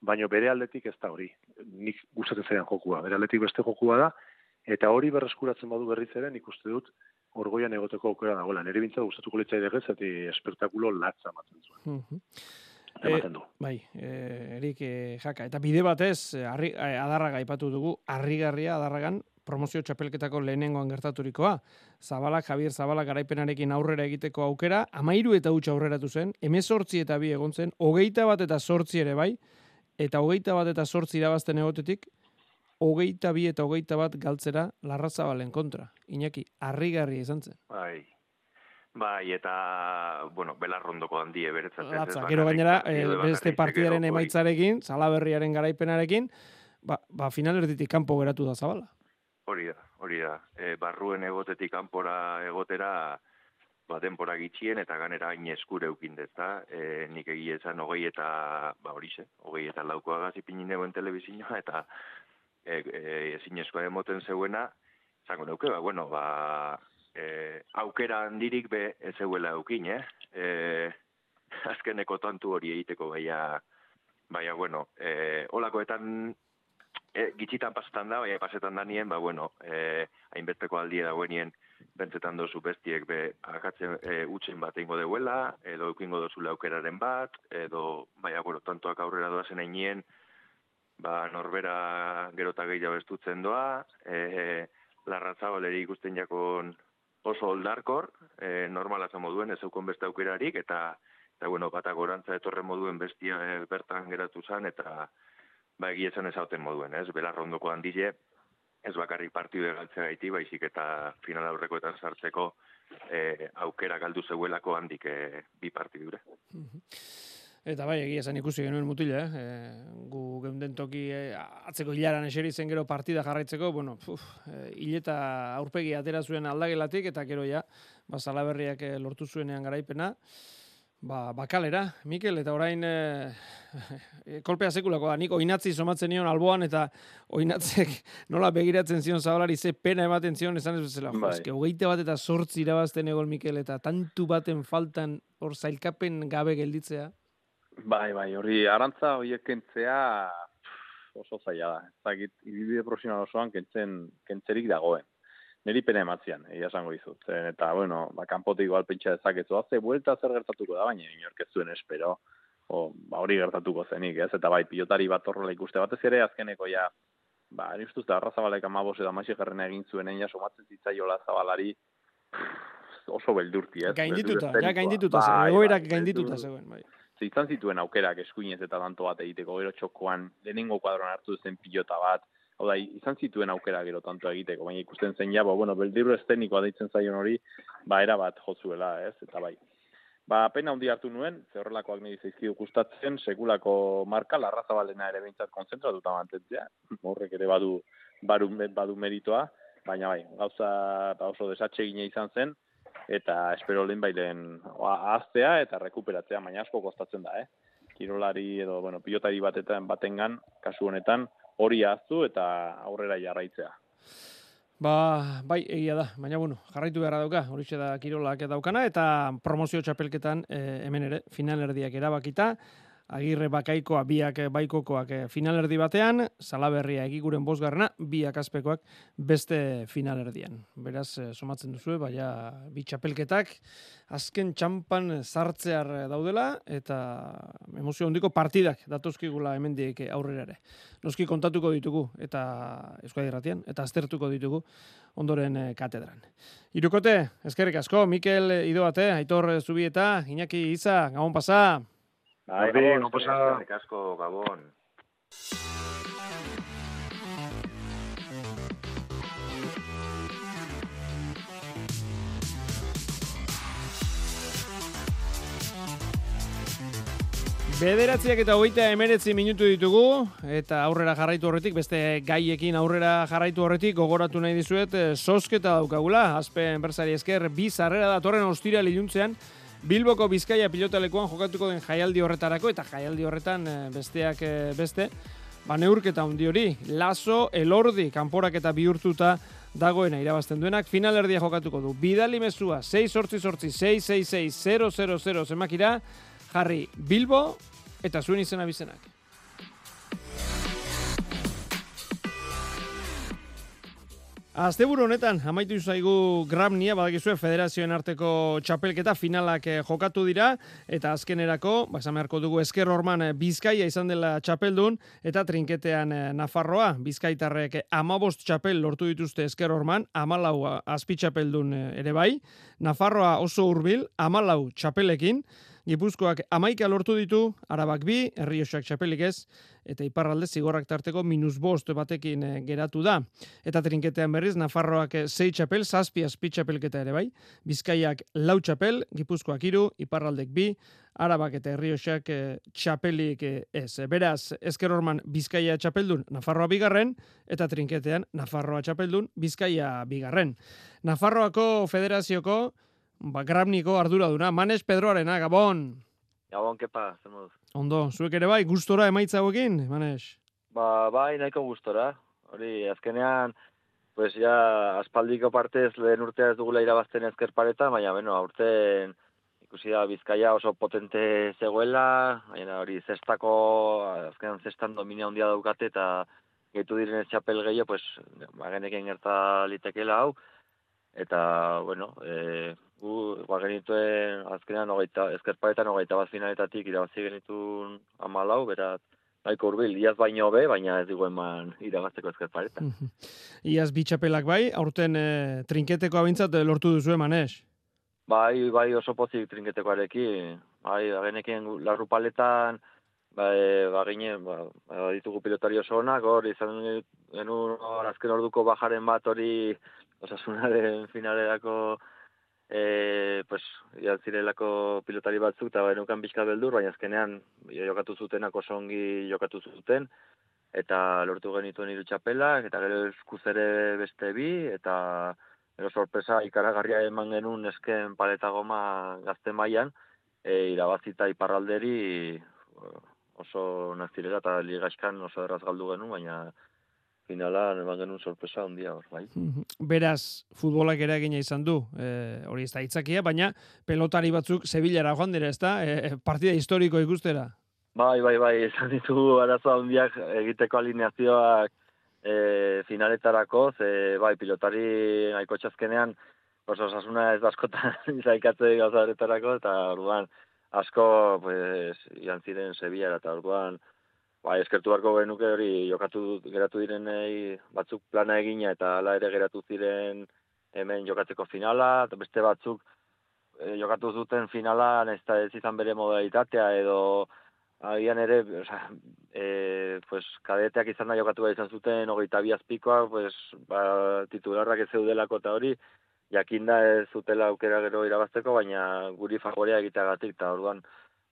[SPEAKER 4] baina bere aldetik ez da hori. Nik gustatzen zaidan jokua, bere aldetik beste jokua da eta hori berreskuratzen badu berriz ere, nik uste dut orgoian egoteko aukera dagoela. Nere bintza gustatuko litzai degez eta espektakulo latza ematen zuen. Mm Ematen du.
[SPEAKER 2] E, bai, e, erik e, jaka. Eta bide batez, arri, adarraga ipatu dugu, harrigarria adarragan, promozio txapelketako lehenengoan gertaturikoa. Zabalak, Javier Zabalak garaipenarekin aurrera egiteko aukera, amairu eta hutsa aurreratu zen, emezortzi eta bi egon zen, hogeita bat eta sortzi ere bai, eta hogeita bat eta sortzi irabazten egotetik, hogeita bi eta hogeita bat galtzera larra zabalen kontra. Iñaki, harrigarria izan zen.
[SPEAKER 5] Bai, Bai, eta, bueno, belarrondoko handie beretzatzen.
[SPEAKER 2] Latza, gero gainera, eh, beste partidaren emaitzarekin, salaberriaren garaipenarekin, ba, ba final erditik kanpo geratu da zabala.
[SPEAKER 5] Hori da, hori da. E, barruen egotetik kanpora egotera, ba, denpora gitxien eta ganera hain eskure eukin dezta. E, nik egia esan hogei eta, ba hori ze, hogei eta laukoa gazi pinin egoen telebizinoa eta e, e, ezin eskoa emoten zeuena, zango neuke, ba, bueno, ba, e, aukera handirik be ez zeuela eukin, eh? E, azkeneko tantu hori egiteko baia, baina, bueno, e, olakoetan e, gitxitan pasetan da, baina pasetan da nien, ba, bueno, e, hainbesteko aldie dagoenien, bentzetan dozu bestiek be akatzen e, utzen bat eingo deuela, edo eukingo dozu aukeraren bat, edo, baina, bueno, tantoak aurrera doazen einien, ba, norbera gerota gehiago estutzen doa, e, larratzabaleri ikusten jakon oso oldarkor, e, normala zen moduen, ez eukon beste aukerarik, eta, eta bueno, batak orantza etorren moduen bestia e, bertan geratu zen, eta ba, egietzen ez hauten moduen, ez? Belarrondoko handile, ez bakarrik partidu egaltzea gaiti, baizik eta final aurrekoetan sartzeko e, aukera galdu zeuelako handik e, bi partidure.
[SPEAKER 2] Eta bai, egia esan ikusi genuen mutila, eh? E, gu geunden toki e, atzeko hilaran eseri zen gero partida jarraitzeko, bueno, puf, e, hileta aurpegi atera zuen aldagelatik, eta gero ja, ba, salaberriak lortu zuenean garaipena, Ba, bakalera, Mikel, eta orain e, kolpea sekulako da, nik oinatzi somatzen nion alboan, eta oinatzek nola begiratzen zion zabalari ze pena ematen zion, esan ez bezala, bai. jo, hogeite bat eta sortzi irabazten egol Mikel, eta tantu baten faltan hor zailkapen gabe gelditzea.
[SPEAKER 3] Bai, bai, hori arantza horiek kentzea oso zaila da. Zagit, ibibide profesional osoan kentzen, kentzerik dagoen niri pena ematzean, egia esango dizut. Eta, bueno, ba, kanpotik igual pentsa dezakezu, haze, buelta zer gertatuko da, baina inork ez zuen espero, o, ba, hori gertatuko zenik, ez? Eta bai, pilotari bat horrela ikuste, batez ere azkeneko ja, ba, ari ustuz da, arrazabalek amabos eta maixi jarrena egin zuen, ja, somatzen zitzaiola zabalari, oso beldurti, ez?
[SPEAKER 2] Gaindituta, ja, gaindituta, bai, egoerak bai, gaindituta zegoen, bai.
[SPEAKER 3] Zitzan zituen aukerak eskuinez eta tanto bat egiteko, gero txokoan, lehenengo kuadron hartu zen pilota bat, Hau da, izan zituen aukera gero tanto egiteko, baina ikusten zen ja, ba, bueno, beldiru estenikoa deitzen zaion hori, ba, era bat jozuela, ez, eta bai. Ba, pena handi hartu nuen, ze horrelakoak nire zaizkidu gustatzen, sekulako marka, larraza balena ere bintzat konzentratuta mantentzea, horrek ere badu, badu, badu meritoa, baina bai, gauza ba, oso desatxe gine izan zen, eta espero lehen bailen ahaztea eta rekuperatzea, baina asko kostatzen da, eh? Kirolari edo, bueno, pilotari batetan batengan, kasu honetan, hori aztu eta aurrera jarraitzea.
[SPEAKER 2] Ba, bai, egia da, baina bueno, jarraitu beharra dauka, hori da kirolak daukana, eta promozio txapelketan e, hemen ere, finalerdiak erabakita, agirre bakaikoa biak baikokoak eh, finalerdi batean, salaberria egiguren bosgarrena, biak azpekoak beste finalerdian. Beraz, eh, somatzen duzu, baina bitxapelketak azken txampan zartzear daudela, eta emozio hondiko partidak datuzkigula hemendik aurrera ere. Noski kontatuko ditugu, eta Euskadi Ratian, eta aztertuko ditugu ondoren eh, katedran. Irukote, eskerrik asko, Mikel Idoate, Aitor Zubieta, Iñaki Iza, Gabon pasa.
[SPEAKER 5] Bai, gabon, no pasa. asko, gabon.
[SPEAKER 2] Bederatziak eta hogeita emeretzi minutu ditugu, eta aurrera jarraitu horretik, beste gaiekin aurrera jarraitu horretik, gogoratu nahi dizuet, eh, sosketa daukagula, azpe enpresari esker, bi zarrera da, torren ostira liluntzean, Bilboko Bizkaia pilotalekuan jokatuko den jaialdi horretarako eta jaialdi horretan eh, besteak eh, beste, ba neurketa hundi hori, laso, elordi, kanporak eta bihurtuta dagoena irabazten duenak, finalerdia jokatuko du. Bidali mezua, 6 sortzi sortzi, 6 0 0 0 zemakira, jarri Bilbo eta zuen izena bizenak. Asteburu honetan, amaitu zaigu Gramnia, badakizue federazioen arteko txapelketa finalak eh, jokatu dira, eta azkenerako, basamearko dugu esker orman eh, Bizkaia izan dela txapeldun, eta trinketean eh, Nafarroa, Bizkaitarrek amabost txapel lortu dituzte esker orman, amalau azpi txapeldun ere bai, Nafarroa oso hurbil, amalau txapelekin, Gipuzkoak amaika lortu ditu, arabak bi, herriosak txapelik ez, eta iparralde zigorrak tarteko minus bost batekin eh, geratu da. Eta trinketean berriz, Nafarroak eh, sei txapel, zazpi azpi txapelketa ere bai, Bizkaiak lau txapel, Gipuzkoak iru, iparraldek bi, arabak eta herriosak eh, txapelik eh, ez. Beraz, ezker orman Bizkaia txapeldun, Nafarroa bigarren, eta trinketean Nafarroa txapeldun, Bizkaia bigarren. Nafarroako federazioko, ba, grabniko arduraduna, Manes Pedroarena, Gabon!
[SPEAKER 9] Gabon, kepa, zer moduz?
[SPEAKER 2] Ondo, zuek ere bai, gustora emaitza hauekin, Manes?
[SPEAKER 9] Ba, bai, nahiko gustora. Hori, azkenean, pues ja, aspaldiko partez lehen urtea ez dugula irabazten ezker pareta, baina, bueno, aurten ikusi da Bizkaia oso potente zegoela, baina hori zestako, azkenean zestan dominia handia daukate eta gehitu diren txapel gehiago, pues, ba, geneken gerta litekela hau, eta, bueno, e, gu, ba, genituen azkenean ogeita, ezkerparetan ogeita bat finaletatik irabazi genitun amalau, beraz, nahiko urbil, iaz baino be, baina ez digu eman irabazteko ezkerparetan.
[SPEAKER 2] Iaz bitxapelak bai, aurten e, trinketeko abintzat eh, lortu duzu emanes.
[SPEAKER 9] Bai, bai oso pozik trinketekoarekin, bai, agenekien larru paletan, bai, ba, gine, ba, ba, ditugu pilotari oso onak, hor, izan genuen azken orduko bajaren bat hori, osasunaren finalerako, e, pues, zirelako pilotari batzuk, eta benukan bizka beldur, baina azkenean jokatu zutenak oso ongi jokatu zuten, eta lortu genituen hiru txapelak, eta gero eskuz ere beste bi, eta gero sorpresa ikaragarria eman genuen esken paleta goma gazte mailan, e, irabazita iparralderi oso nazirela eta ligaskan oso erraz galdu genuen, baina finala eman genuen sorpresa handia hor, bai.
[SPEAKER 2] Beraz, futbolak ere egina izan du, e, hori ez da itzakia, baina pelotari batzuk Sevillara joan dira, ez da? E, partida historiko ikustera.
[SPEAKER 9] Bai, bai, bai, esan ditugu arazo handiak egiteko alineazioak e, finaletarako, ze bai, pilotari nahiko txazkenean, oso osasuna ez askotan izaikatze gauzaretarako, eta orduan asko, pues, ian ziren Sevilla, eta orduan, bai, eskertu barko genuke hori jokatu geratu direnei batzuk plana egina eta hala ere geratu ziren hemen jokatzeko finala, eta beste batzuk e, jokatu zuten finala, ez ez izan bere modalitatea edo agian ere, oza, e, pues, kadeteak izan da jokatu izan zuten, hogeita biazpikoa, pues, ba, titularrak ez zeudelako eta hori, jakinda ez zutela aukera gero irabazteko, baina guri favorea egiteagatik, eta orduan,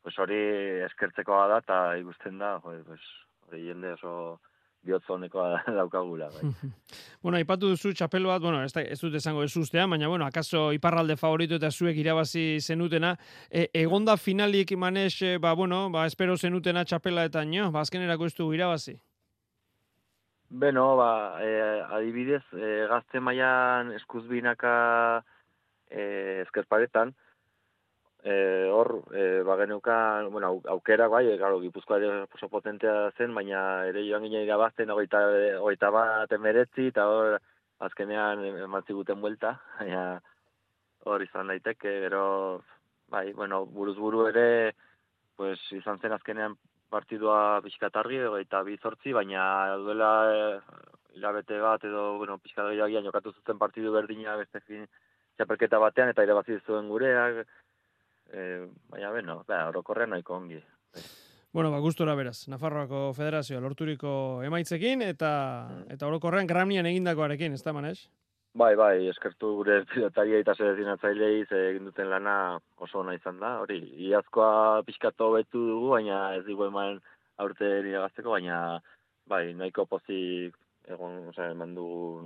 [SPEAKER 9] pues hori eskertzekoa da eta ikusten da, jo, pues hori jende oso bihotzonekoa daukagula, bai.
[SPEAKER 2] bueno, aipatu duzu txapel bat, bueno, ez, ez dut esango ez ustean, baina, bueno, akaso iparralde favorito eta zuek irabazi zenutena, e, egonda finalik imanez, e, ba, bueno, ba, espero zenutena txapela eta nio, ba, azkenerako ez du irabazi?
[SPEAKER 9] Beno, ba, e, adibidez, e, gazte mailan eskuzbinaka e, ezkerparetan, eh hor e, ba genuka bueno aukera bai e, claro Gipuzkoa ere oso potentea zen baina ere joan ginen irabazten 21 29 eta hor azkenean ematzi guten vuelta baina hor izan daiteke gero bai bueno buruz buru ere pues izan zen azkenean partidua pizkatargi 28 baina duela e, bat edo bueno pizkatargian jokatu zuten partidu berdina beste fin txapelketa batean eta irabazi zuen gureak e, baina beno, ba, orokorrean nahiko ongi.
[SPEAKER 2] Bueno, ba, gustora beraz, Nafarroako Federazioa lorturiko emaitzekin, eta eta orokorrean gramian egindakoarekin, ez da, Manes?
[SPEAKER 9] Bai, bai, eskertu gure pilotaria eta selezionatzailei ze egin duten lana oso ona izan da. Hori, iazkoa pixkatu betu dugu, baina ez dugu eman aurte gazteko, baina bai, nahiko pozik egon, oza, eman du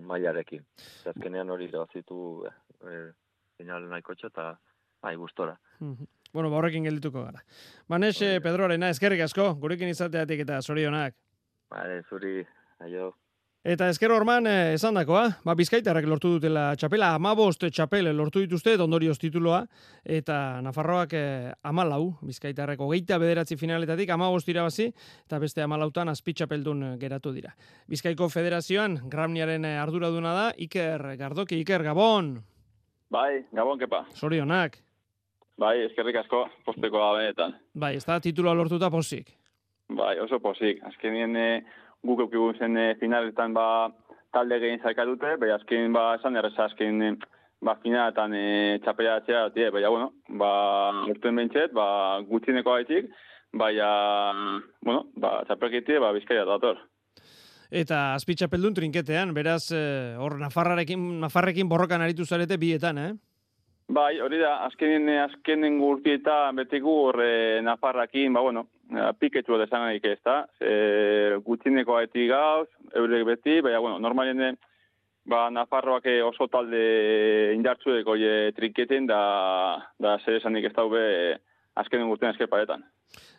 [SPEAKER 9] mailarekin. Azkenean hori legazitu eh, eh, nahiko eta bai, gustora.
[SPEAKER 2] Bueno, ba horrekin geldituko gara. Banes, eh, Pedrorena, eskerrik asko, gurekin izateatik eta zorionak.
[SPEAKER 9] Bale, zuri, aio.
[SPEAKER 2] Eta esker orman eh, esan dakoa, ba, bizkaitarrak lortu dutela txapela, amabost txapel lortu dituzte, ondorioz tituloa, eta Nafarroak eh, amalau, bizkaitarrak hogeita bederatzi finaletatik, amabost irabazi, eta beste amalautan azpitxapeldun geratu dira. Bizkaiko federazioan, Gramniaren arduraduna da, Iker Gardoki, Iker Gabon.
[SPEAKER 10] Bai, Gabon, kepa.
[SPEAKER 2] Zorionak.
[SPEAKER 10] Bai, eskerrik asko, posteko gabenetan.
[SPEAKER 2] Bai, ez da tituloa lortuta posik.
[SPEAKER 10] Bai, oso posik. Azkenien e, guk eukigun zen e, finaletan ba, talde gehien zaika dute, bai azken ba, esan erreza azken e, ba, finaletan e, txapela atzera die, baina, bueno, ba, urten bentset, ba, gutxineko gaitik, baina, bueno, ba, txapelkiti, ba, bizkaia dator.
[SPEAKER 2] Eta azpitxapeldun trinketean, beraz, eh, hor Nafarrarekin, Nafarrekin borrokan aritu zarete bietan, eh?
[SPEAKER 10] Bai, hori da, azkenen, azkenen gurtieta betiku horre Nafarrakin, ba, bueno, eh, piketu da esan ez da, e, gutxineko gaiti gauz, eurek beti, baina, bueno, normalien, ba, Nafarroak oso talde indartzueko je trinketen, da, da zer esanik ez daube azkenen gurtien esker paretan.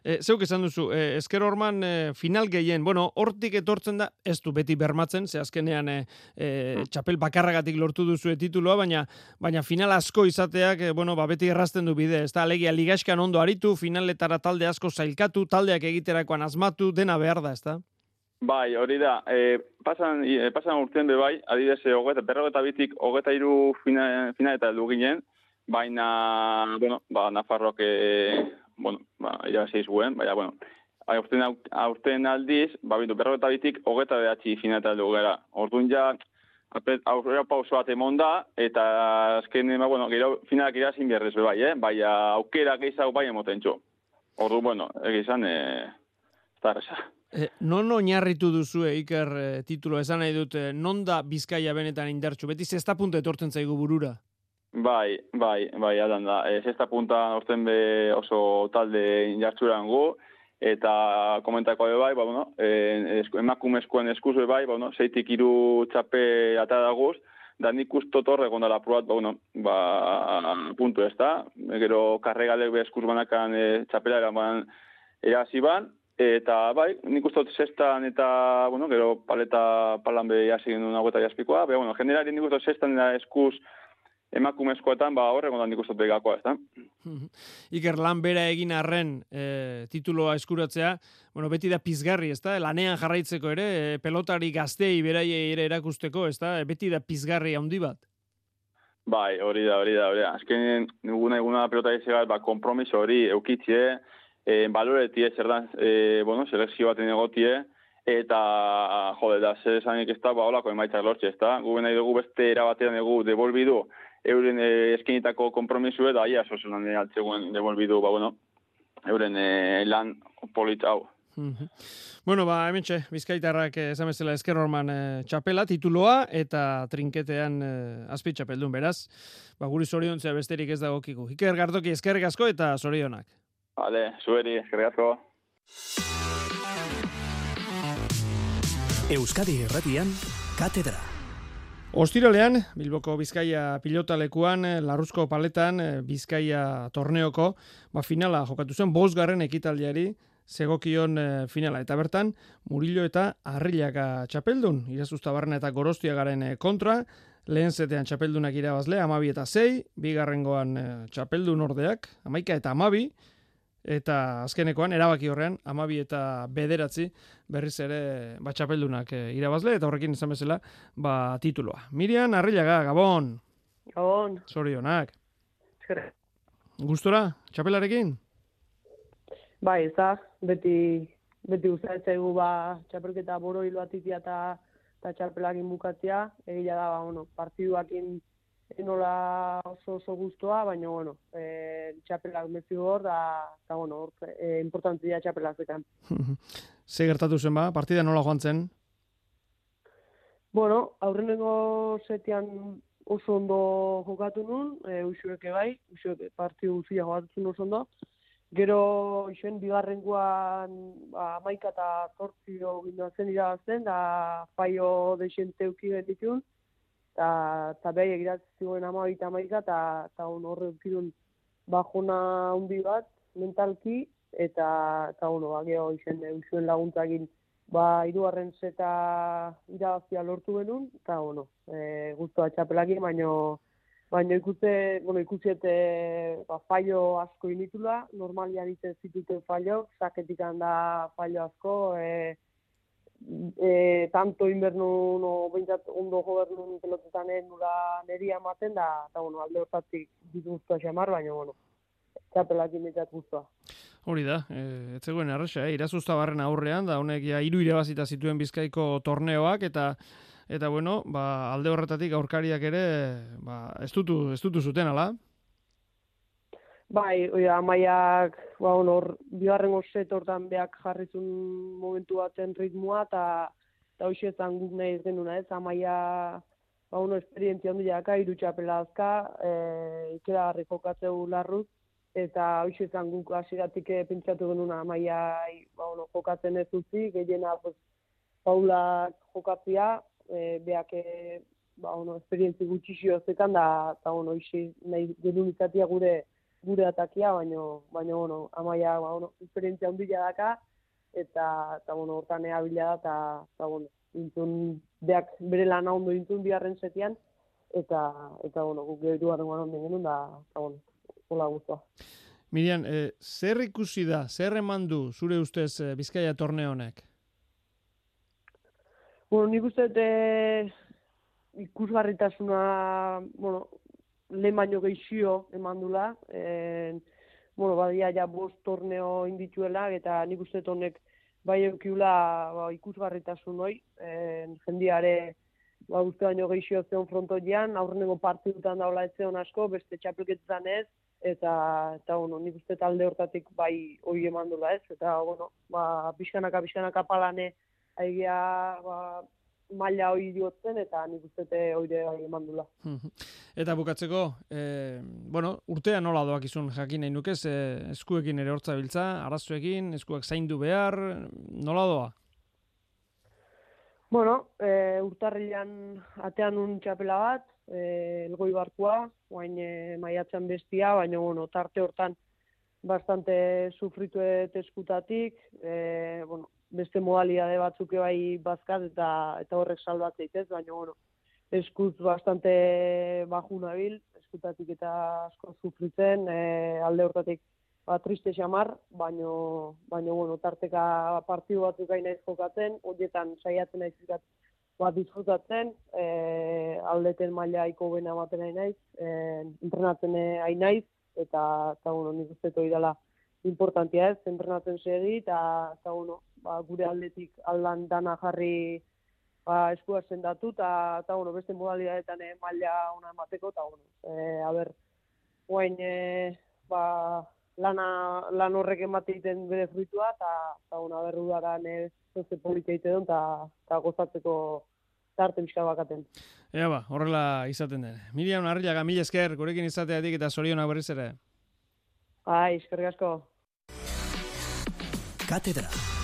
[SPEAKER 2] E, zeuk esan duzu, e, esker horman e, final gehien, bueno, hortik etortzen da, ez du beti bermatzen, ze azkenean e, e, txapel bakarragatik lortu duzu tituloa, baina baina final asko izateak, e, bueno, ba, beti errazten du bide, ez da, alegia ligaskan ondo aritu, finaletara talde asko zailkatu, taldeak egiterakoan asmatu, dena behar da, ez da?
[SPEAKER 10] Bai, hori da, e, pasan, e, pasan urtean be bai, adidez, hogeta, berrogeta bitik, hogeta iru finaleta du ginen, baina, bueno, ba, Nafarroak bueno, ba, irabazi zuen, baina, bueno, aurten, aurten aldiz, ba, bintu, berro eta bitik, hogeta behatzi finata dugu gara. Orduan ja, aurrera pauso bat emon da, eta azken, ba, bueno, gero finalak irazin berrez be bai, eh? bai, aukera gehiago bai emoten txo. Ordu, bueno, egizan, eh, zarreza.
[SPEAKER 2] Eh, non oinarritu duzu Iker eh, titulo esan nahi dut, eh, non da Bizkaia benetan indartxu? Beti zesta punta etortzen zaigu burura?
[SPEAKER 10] Bai, bai, bai, adan da. Ez da punta orten be oso talde injartzuran gu, eta komentako bai, ba, bueno, eh, emakumezkoen eskuzu bai, ba, bueno, zeitik iru txape ata daguz, da nik usto torre gondala pruat, ba, bueno, ba, puntu ez da, gero karregalek be eskuz banakan e, txapela eraman erasi ban, eta bai, nik usto sextan eta, bueno, gero paleta palan be jasi genuen agota jaspikoa, be, bueno, generari nik usto sextan da eskuz, emakumezkoetan ba horrek ondan ikustot begakoa, ezta.
[SPEAKER 2] Iker lan bera egin arren e, tituloa eskuratzea, bueno, beti da pizgarri, ezta? Lanean jarraitzeko ere, e, pelotari gaztei beraiei ere erakusteko, ezta? Beti da pizgarri handi bat.
[SPEAKER 10] Bai, hori da, hori da, hori da. Azken ninguna eguna pelota izagat, ba, kompromiso hori eukitzie, e, baloretie, zer da, e, bueno, selekzio baten egotie, eta jode da, zer esanik ez da, ba, holako emaitzak lortxe, ez da? Gu nahi dugu beste erabatean dugu devolbidu, euren eh, eskenitako kompromisu eta aia sozunan e, altzegoen devolbidu, ba, bueno, euren e, lan polit hau.
[SPEAKER 2] Bueno, ba, hemen txe, bizkaitarrak eh, esan bezala esker horman eh, txapela, tituloa, eta trinketean eh, azpi txapeldun, beraz. Ba, guri zoriontzea besterik ez dagokiku. Iker Gardoki eskerrik asko eta zorionak.
[SPEAKER 10] Vale, zueri, eskerrik asko.
[SPEAKER 1] Euskadi Erratian, Katedra.
[SPEAKER 2] Ostiralean, Bilboko Bizkaia pilotalekuan, eh, Larruzko paletan, eh, Bizkaia torneoko, ba finala jokatu zen, bosgarren ekitaldiari, zegokion eh, finala. Eta bertan, Murillo eta Arrilaka txapeldun, irazuzta barren eta gorostia garen kontra, lehen zetean txapeldunak irabazle, amabi eta zei, bigarrengoan txapeldun ordeak, amaika eta amabi, eta azkenekoan erabaki horrean amabi eta bederatzi berriz ere batxapeldunak e, irabazle eta horrekin izan bezala ba, tituloa. Mirian, Arrilaga, Gabon!
[SPEAKER 11] Gabon!
[SPEAKER 2] Zorionak! Gustora, txapelarekin?
[SPEAKER 11] Bai, ez da, beti, beti uzatzegu ba, txapelketa boro hilo atitia eta txapelakin bukatzea, egia da, ba, bueno, partiduakin enola oso oso gustoa, baina bueno, eh txapelak mezi hor da, ta bueno, hor e, importantzia txapelak zekan.
[SPEAKER 2] Ze gertatu zen ba, partida nola joan zen?
[SPEAKER 11] Bueno, aurrenengo setian oso ondo jokatu nun, e, usueke bai, usueke partidu guztia jokatu oso ondo. Gero, isen, bigarrengoan, ba, maika eta zortzio ginduazen irabazten, da faio deixente ukigen ditun eta ta bai egiratzen zuen ama eta maika, eta ta on horre ukidun bajona handi bat mentalki eta eta ono ba gero izen zuen laguntzakin ba hirugarren zeta irabazia lortu genun eta ono e, gustoa txapelaki baino baino ikuste bueno ikusiete ba fallo asko initula normalia ditzen zituten fallo saketik da fallo asko e, e, tanto inbernu no beintzat ondo gobernu pelotetan nula neria ematen da ta bueno alde hortatik dituzta xamar baina bueno txapelak imetat guztua.
[SPEAKER 2] Hori da, e, ez zegoen arresa, eh? irazuzta barren aurrean, da honek ja hiru irabazita zituen bizkaiko torneoak, eta eta bueno, ba, alde horretatik aurkariak ere, ba, ez dutu zuten, ala?
[SPEAKER 11] Bai, oia, amaiak, ba, honor, bigarren set hortan beak jarrizun momentu baten ritmoa, eta eta hoxe ezan guk nahi ez genuna, ez, amaia, ba, ono, esperientzia handia daka, irutxapela azka, e, ikera garri jokatzeu larruz, eta hoxe ezan guk asiratik pentsatu genuna amaia, ba, ono, jokatzen ez utzi, gehiena, pues, paula jokatzia, e, beak, e, ba, ono, esperientzi gutxixio zekan, da, eta, ono, hoxe, nahi genuen gure, gure atakia, baino, baino, bueno, amaia, ba, bueno, esperientzia handia daka, eta, eta bueno, hortan ea bila da, eta, eta bueno, intun, beak bere lan ondo intun biharren setian, eta, eta bueno, guk gero garen garen genuen, da, eta bueno, hola guztua.
[SPEAKER 2] Mirian, eh, zer ikusi da, zer eman du zure ustez eh, Bizkaia torne honek?
[SPEAKER 11] Bueno, nik uste eh, ikusgarritasuna, bueno, lehen baino gehixio eman dula, eh, bueno, badia ja bost torneo indituela, eta nik uste honek bai eukiula ba, ikusgarritasun hoi, e, jendiare ba, uste baino gehixio zeon frontoian, aurrenengo partidutan daula ez zeon asko, beste txapelketetan ez, eta, eta bueno, nik uste talde hortatik bai hoi eman dula ez, eta bueno, ba, pixkanaka, pixkanaka palane, aigia, ba, maila hori diotzen eta nik uste hoire eman dula.
[SPEAKER 2] Eta bukatzeko, e, bueno, urtea nola doak izun jakin nahi nukez, e, eskuekin ere hortza biltza, arazuekin, eskuak zaindu behar, nola doa?
[SPEAKER 11] Bueno, e, urtarrilan atean un txapela bat, e, elgoi barkua, guain e, maiatzen bestia, baina bueno, tarte hortan bastante sufritu eskutatik, e, bueno, beste modalidade batzuk bai bazkat eta eta horrek salbat zaitez, baina bueno, eskuz bastante baju nabil, eskutatik eta asko sufritzen, e, alde hortatik ba, triste xamar, baina, baina bueno, tarteka partidu batzuk gaina jokatzen, horietan saiatzen naiz ikat bat disfrutatzen, e, aldeten maila iko bena ematen nahi naiz, e, entrenatzen nahi naiz, eta, eta bueno, nik uste importantia ez, entrenatzen segi, eta, eta bueno, ba, gure aldetik aldan dana jarri ba, eskua sendatu, eta, eta bueno, beste modalidadetan e, maila ona emateko, eta bueno, e, a ber, guain, e, ba, lana, lan horrek emateiten bere fruitua, eta, eta bueno, a ber, udaran ez, zoze politeite duen, eta, eta gozatzeko tarte bizka bakaten.
[SPEAKER 2] Ea ba, horrela izaten den. Miriam Arriaga, mila esker, gurekin izateatik eta zorionak berriz ere.
[SPEAKER 11] Ai, eskerrik asko.
[SPEAKER 1] Katedra.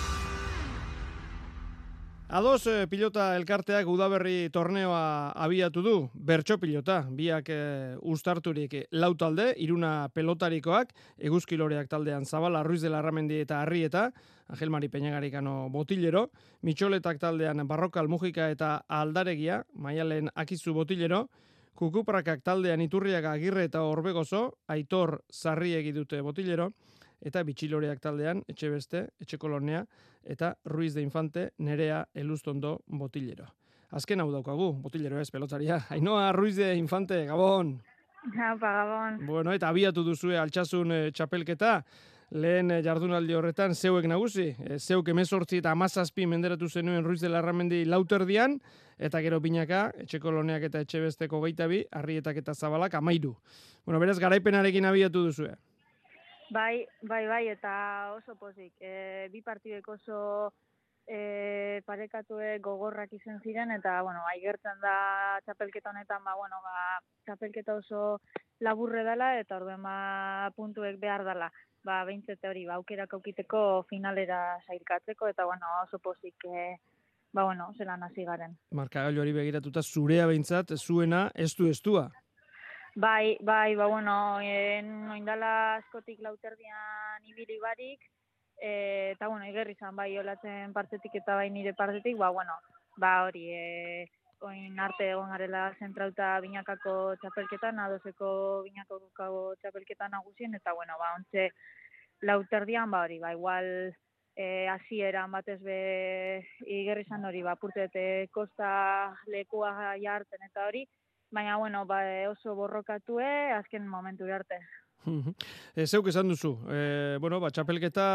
[SPEAKER 2] Ados eh, pilota elkarteak udaberri torneoa abiatu du, bertso pilota, biak eh, ustarturik lau talde, iruna pelotarikoak, eguzkiloreak taldean zabala, ruiz de larramendi eta arrieta, Angel Mari Peñagarikano botillero, mitxoletak taldean barrokal mujika eta aldaregia, maialen akizu botillero, kukuprakak taldean iturriaga agirre eta orbegozo, aitor zarri egidute botillero, eta bitxiloreak taldean, etxe beste, etxe kolonea, eta Ruiz de Infante nerea elustondo botillero. Azken hau daukagu, botillero ez, pelotzaria. Ainoa Ruiz de Infante, Gabon!
[SPEAKER 12] Haupa, Gabon!
[SPEAKER 2] Bueno, eta abiatu duzue altxasun e, txapelketa, lehen e, jardunaldi horretan zeuek nagusi, e, zeuk emezortzi eta amazazpi menderatu zenuen Ruiz de Larramendi lauterdian, eta gero binaka, etxe koloneak eta etxe besteko gaitabi, harrietak eta zabalak amairu. Bueno, beraz, garaipenarekin abiatu duzue.
[SPEAKER 12] Bai, bai, bai, eta oso pozik. E, bi partidek oso e, parekatue gogorrak izen ziren, eta, bueno, aigertzen da txapelketa honetan, ba, bueno, ba, txapelketa oso laburre dela, eta orduen ba, puntuek behar dela. Ba, behintzete hori, ba, aukerak aukiteko finalera sailkatzeko, eta, bueno, oso pozik, e, ba, bueno, zelan hasi garen.
[SPEAKER 2] Marka hori begiratuta, zurea behintzat, zuena, ez du estua.
[SPEAKER 12] Bai, bai, ba, bueno, en, oindala askotik lauterdian ibili barik, e, eta, bueno, igerri zan, bai, olatzen partetik eta bai nire partetik, ba, bueno, ba, hori, e, oin arte egon garela zentrauta binakako txapelketan, adozeko binakako txapelketan nagusien, eta, bueno, ba, ontze lauterdian, ba, hori, ba, igual, e, asieran batez be igerri zan hori, ba, purtete kosta lekua jartzen eta hori, baina bueno, ba, oso borrokatue azken momentu arte.
[SPEAKER 2] E, zeuk esan duzu, e, bueno, ba, txapelketa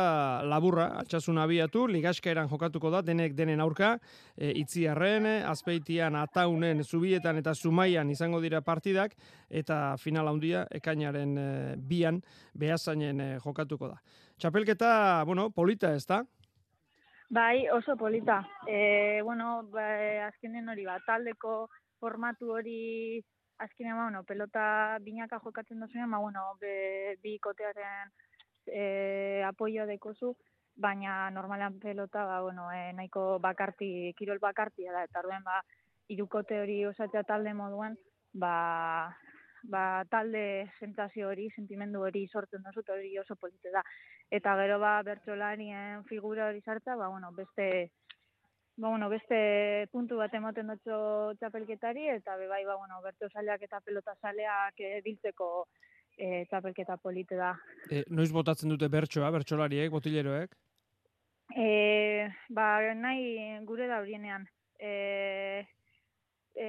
[SPEAKER 2] laburra, altxasun abiatu, ligaskaeran jokatuko da, denek denen aurka, e, itziarren, azpeitian, ataunen, zubietan eta zumaian izango dira partidak, eta final handia ekainaren e, bian, behazainen e, jokatuko da. Txapelketa, bueno, polita ez da?
[SPEAKER 12] Bai, oso polita. E, bueno, ba, azkenen hori ba, taldeko formatu hori azkenean, ba, bueno, pelota binaka jokatzen duzunean, ba, bueno, be, bi kotearen e, apoio dekozu, baina normalan pelota, ba, bueno, e, nahiko bakarti, kirol bakarti da, eta orduen, ba, irukote hori osatzea talde moduan, ba, ba, talde sentazio hori, sentimendu hori sortzen duzu, hori oso polite da. Eta gero, ba, bertsolarien figura hori sartza, ba, bueno, beste, ba, bueno, beste puntu bat emoten dutxo txapelketari, eta be bai, ba, bueno, bertu saleak eta pelota saleak biltzeko e, txapelketa polite da.
[SPEAKER 2] E, noiz botatzen dute bertsoa, bertsolariek, botileroek?
[SPEAKER 12] E, ba, nahi gure da horienean. E, e,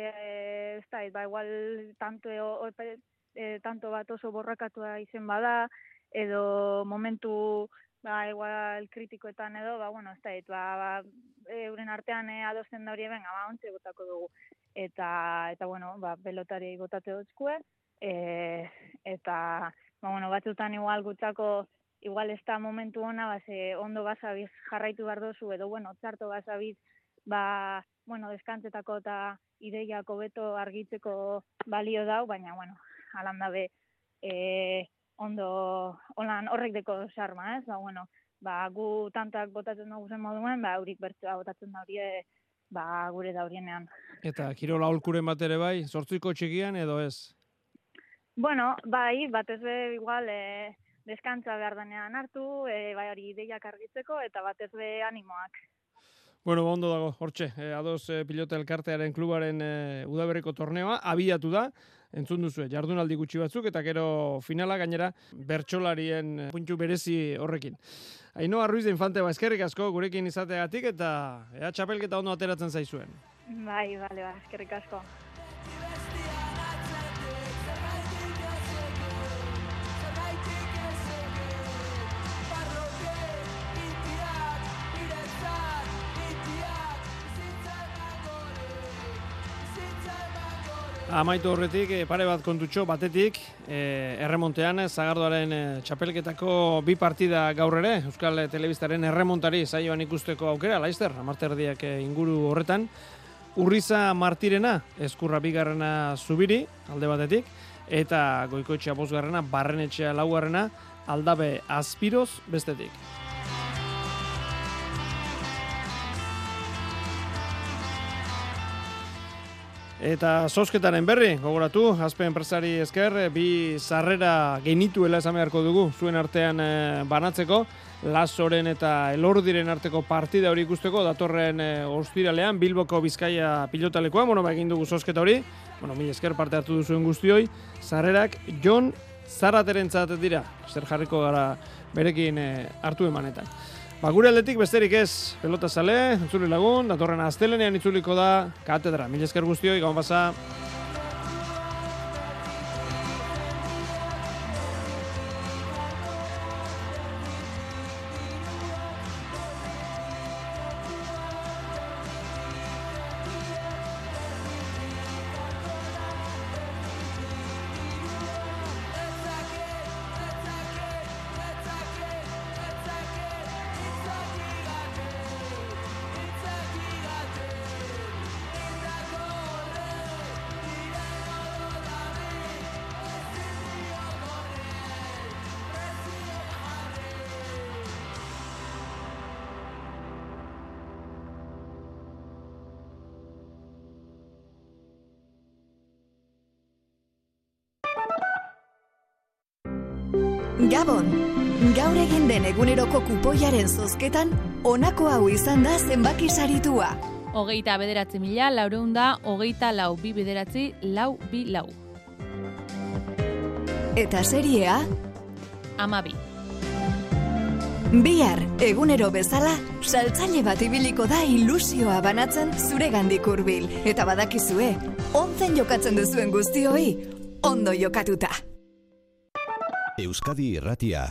[SPEAKER 12] ez da, ba, igual tanto, e, e, tanto bat oso borrakatua izen bada, edo momentu ba, igual kritikoetan edo, ba, bueno, ez da, ba, ba, euren artean e, adosten da hori benga, ba, ontsi botako dugu. Eta, eta bueno, ba, pelotari botate duzkue, e, eta, ba, bueno, batzutan igual gutxako, igual ez da momentu ona, ba, ze ondo basabiz jarraitu behar dozu, edo, bueno, txarto basabiz, ba, bueno, deskantzetako eta ideiako beto argitzeko balio dau, baina, bueno, alanda be, e, ondo holan horrek deko sarma, ez? Ba, bueno, ba, gu tantak botatzen dugu zen moduen, ba, aurik bertzua botatzen da horie, ba, gure da horienean.
[SPEAKER 2] Eta, kirola holkuren bat ere bai, sortzuiko txikian edo ez?
[SPEAKER 12] Bueno, bai, batez be, igual, e, deskantza behar denean hartu, e, bai hori ideiak argitzeko, eta batez be animoak.
[SPEAKER 2] Bueno, ondo dago, hortxe, e, ados e, pilota elkartearen klubaren e, udaberriko torneoa, abiatu da, entzun duzu, jardunaldi gutxi batzuk, eta gero finala gainera bertsolarien eh, puntu berezi horrekin. Ainoa Ruiz de Infante ba, eskerrik asko gurekin izateagatik eta ea txapelketa ondo ateratzen zaizuen.
[SPEAKER 12] Bai, bale, ba, eskerrik asko.
[SPEAKER 2] Amaitu horretik, eh, pare bat kontutxo batetik, e, erremontean, Zagardoaren e, txapelketako bi partida gaur ere, Euskal Telebistaren erremontari zaioan ikusteko aukera, laizter, amarterdiak inguru horretan. Urriza Martirena, eskurra bigarrena zubiri, alde batetik, eta goikoetxea bosgarrena, barrenetxea laugarrena, aldabe azpiroz bestetik. Eta sosketaren berri, gogoratu, azpe enpresari esker, bi sarrera genituela esan beharko dugu, zuen artean eh, banatzeko, Lazoren eta Elordiren arteko partida hori ikusteko, datorren e, ostiralean, Bilboko Bizkaia pilotalekoa, bueno, ba, egin dugu sosketa hori, bueno, mi esker parte hartu duzuen guztioi, sarrerak Jon Zarateren dira, zer jarriko gara berekin e, hartu emanetan. Ba, gure aldetik besterik ez, pelota sale, entzuli lagun, datorren astelenean itzuliko da, katedra, mil esker guztioi, gaun basa.
[SPEAKER 13] Kupoiaren zozketan, honako hau izan da zenbaki saritua.
[SPEAKER 14] Hogeita bederatzi mila, laureunda, hogeita lau bi bederatzi, lau bi lau.
[SPEAKER 13] Eta seriea?
[SPEAKER 14] Amabi.
[SPEAKER 13] Bihar, egunero bezala, saltzaile bat ibiliko da ilusioa banatzen zure gandik hurbil. Eta badakizue, onzen jokatzen duzuen guztioi, ondo jokatuta.
[SPEAKER 15] Euskadi Irratia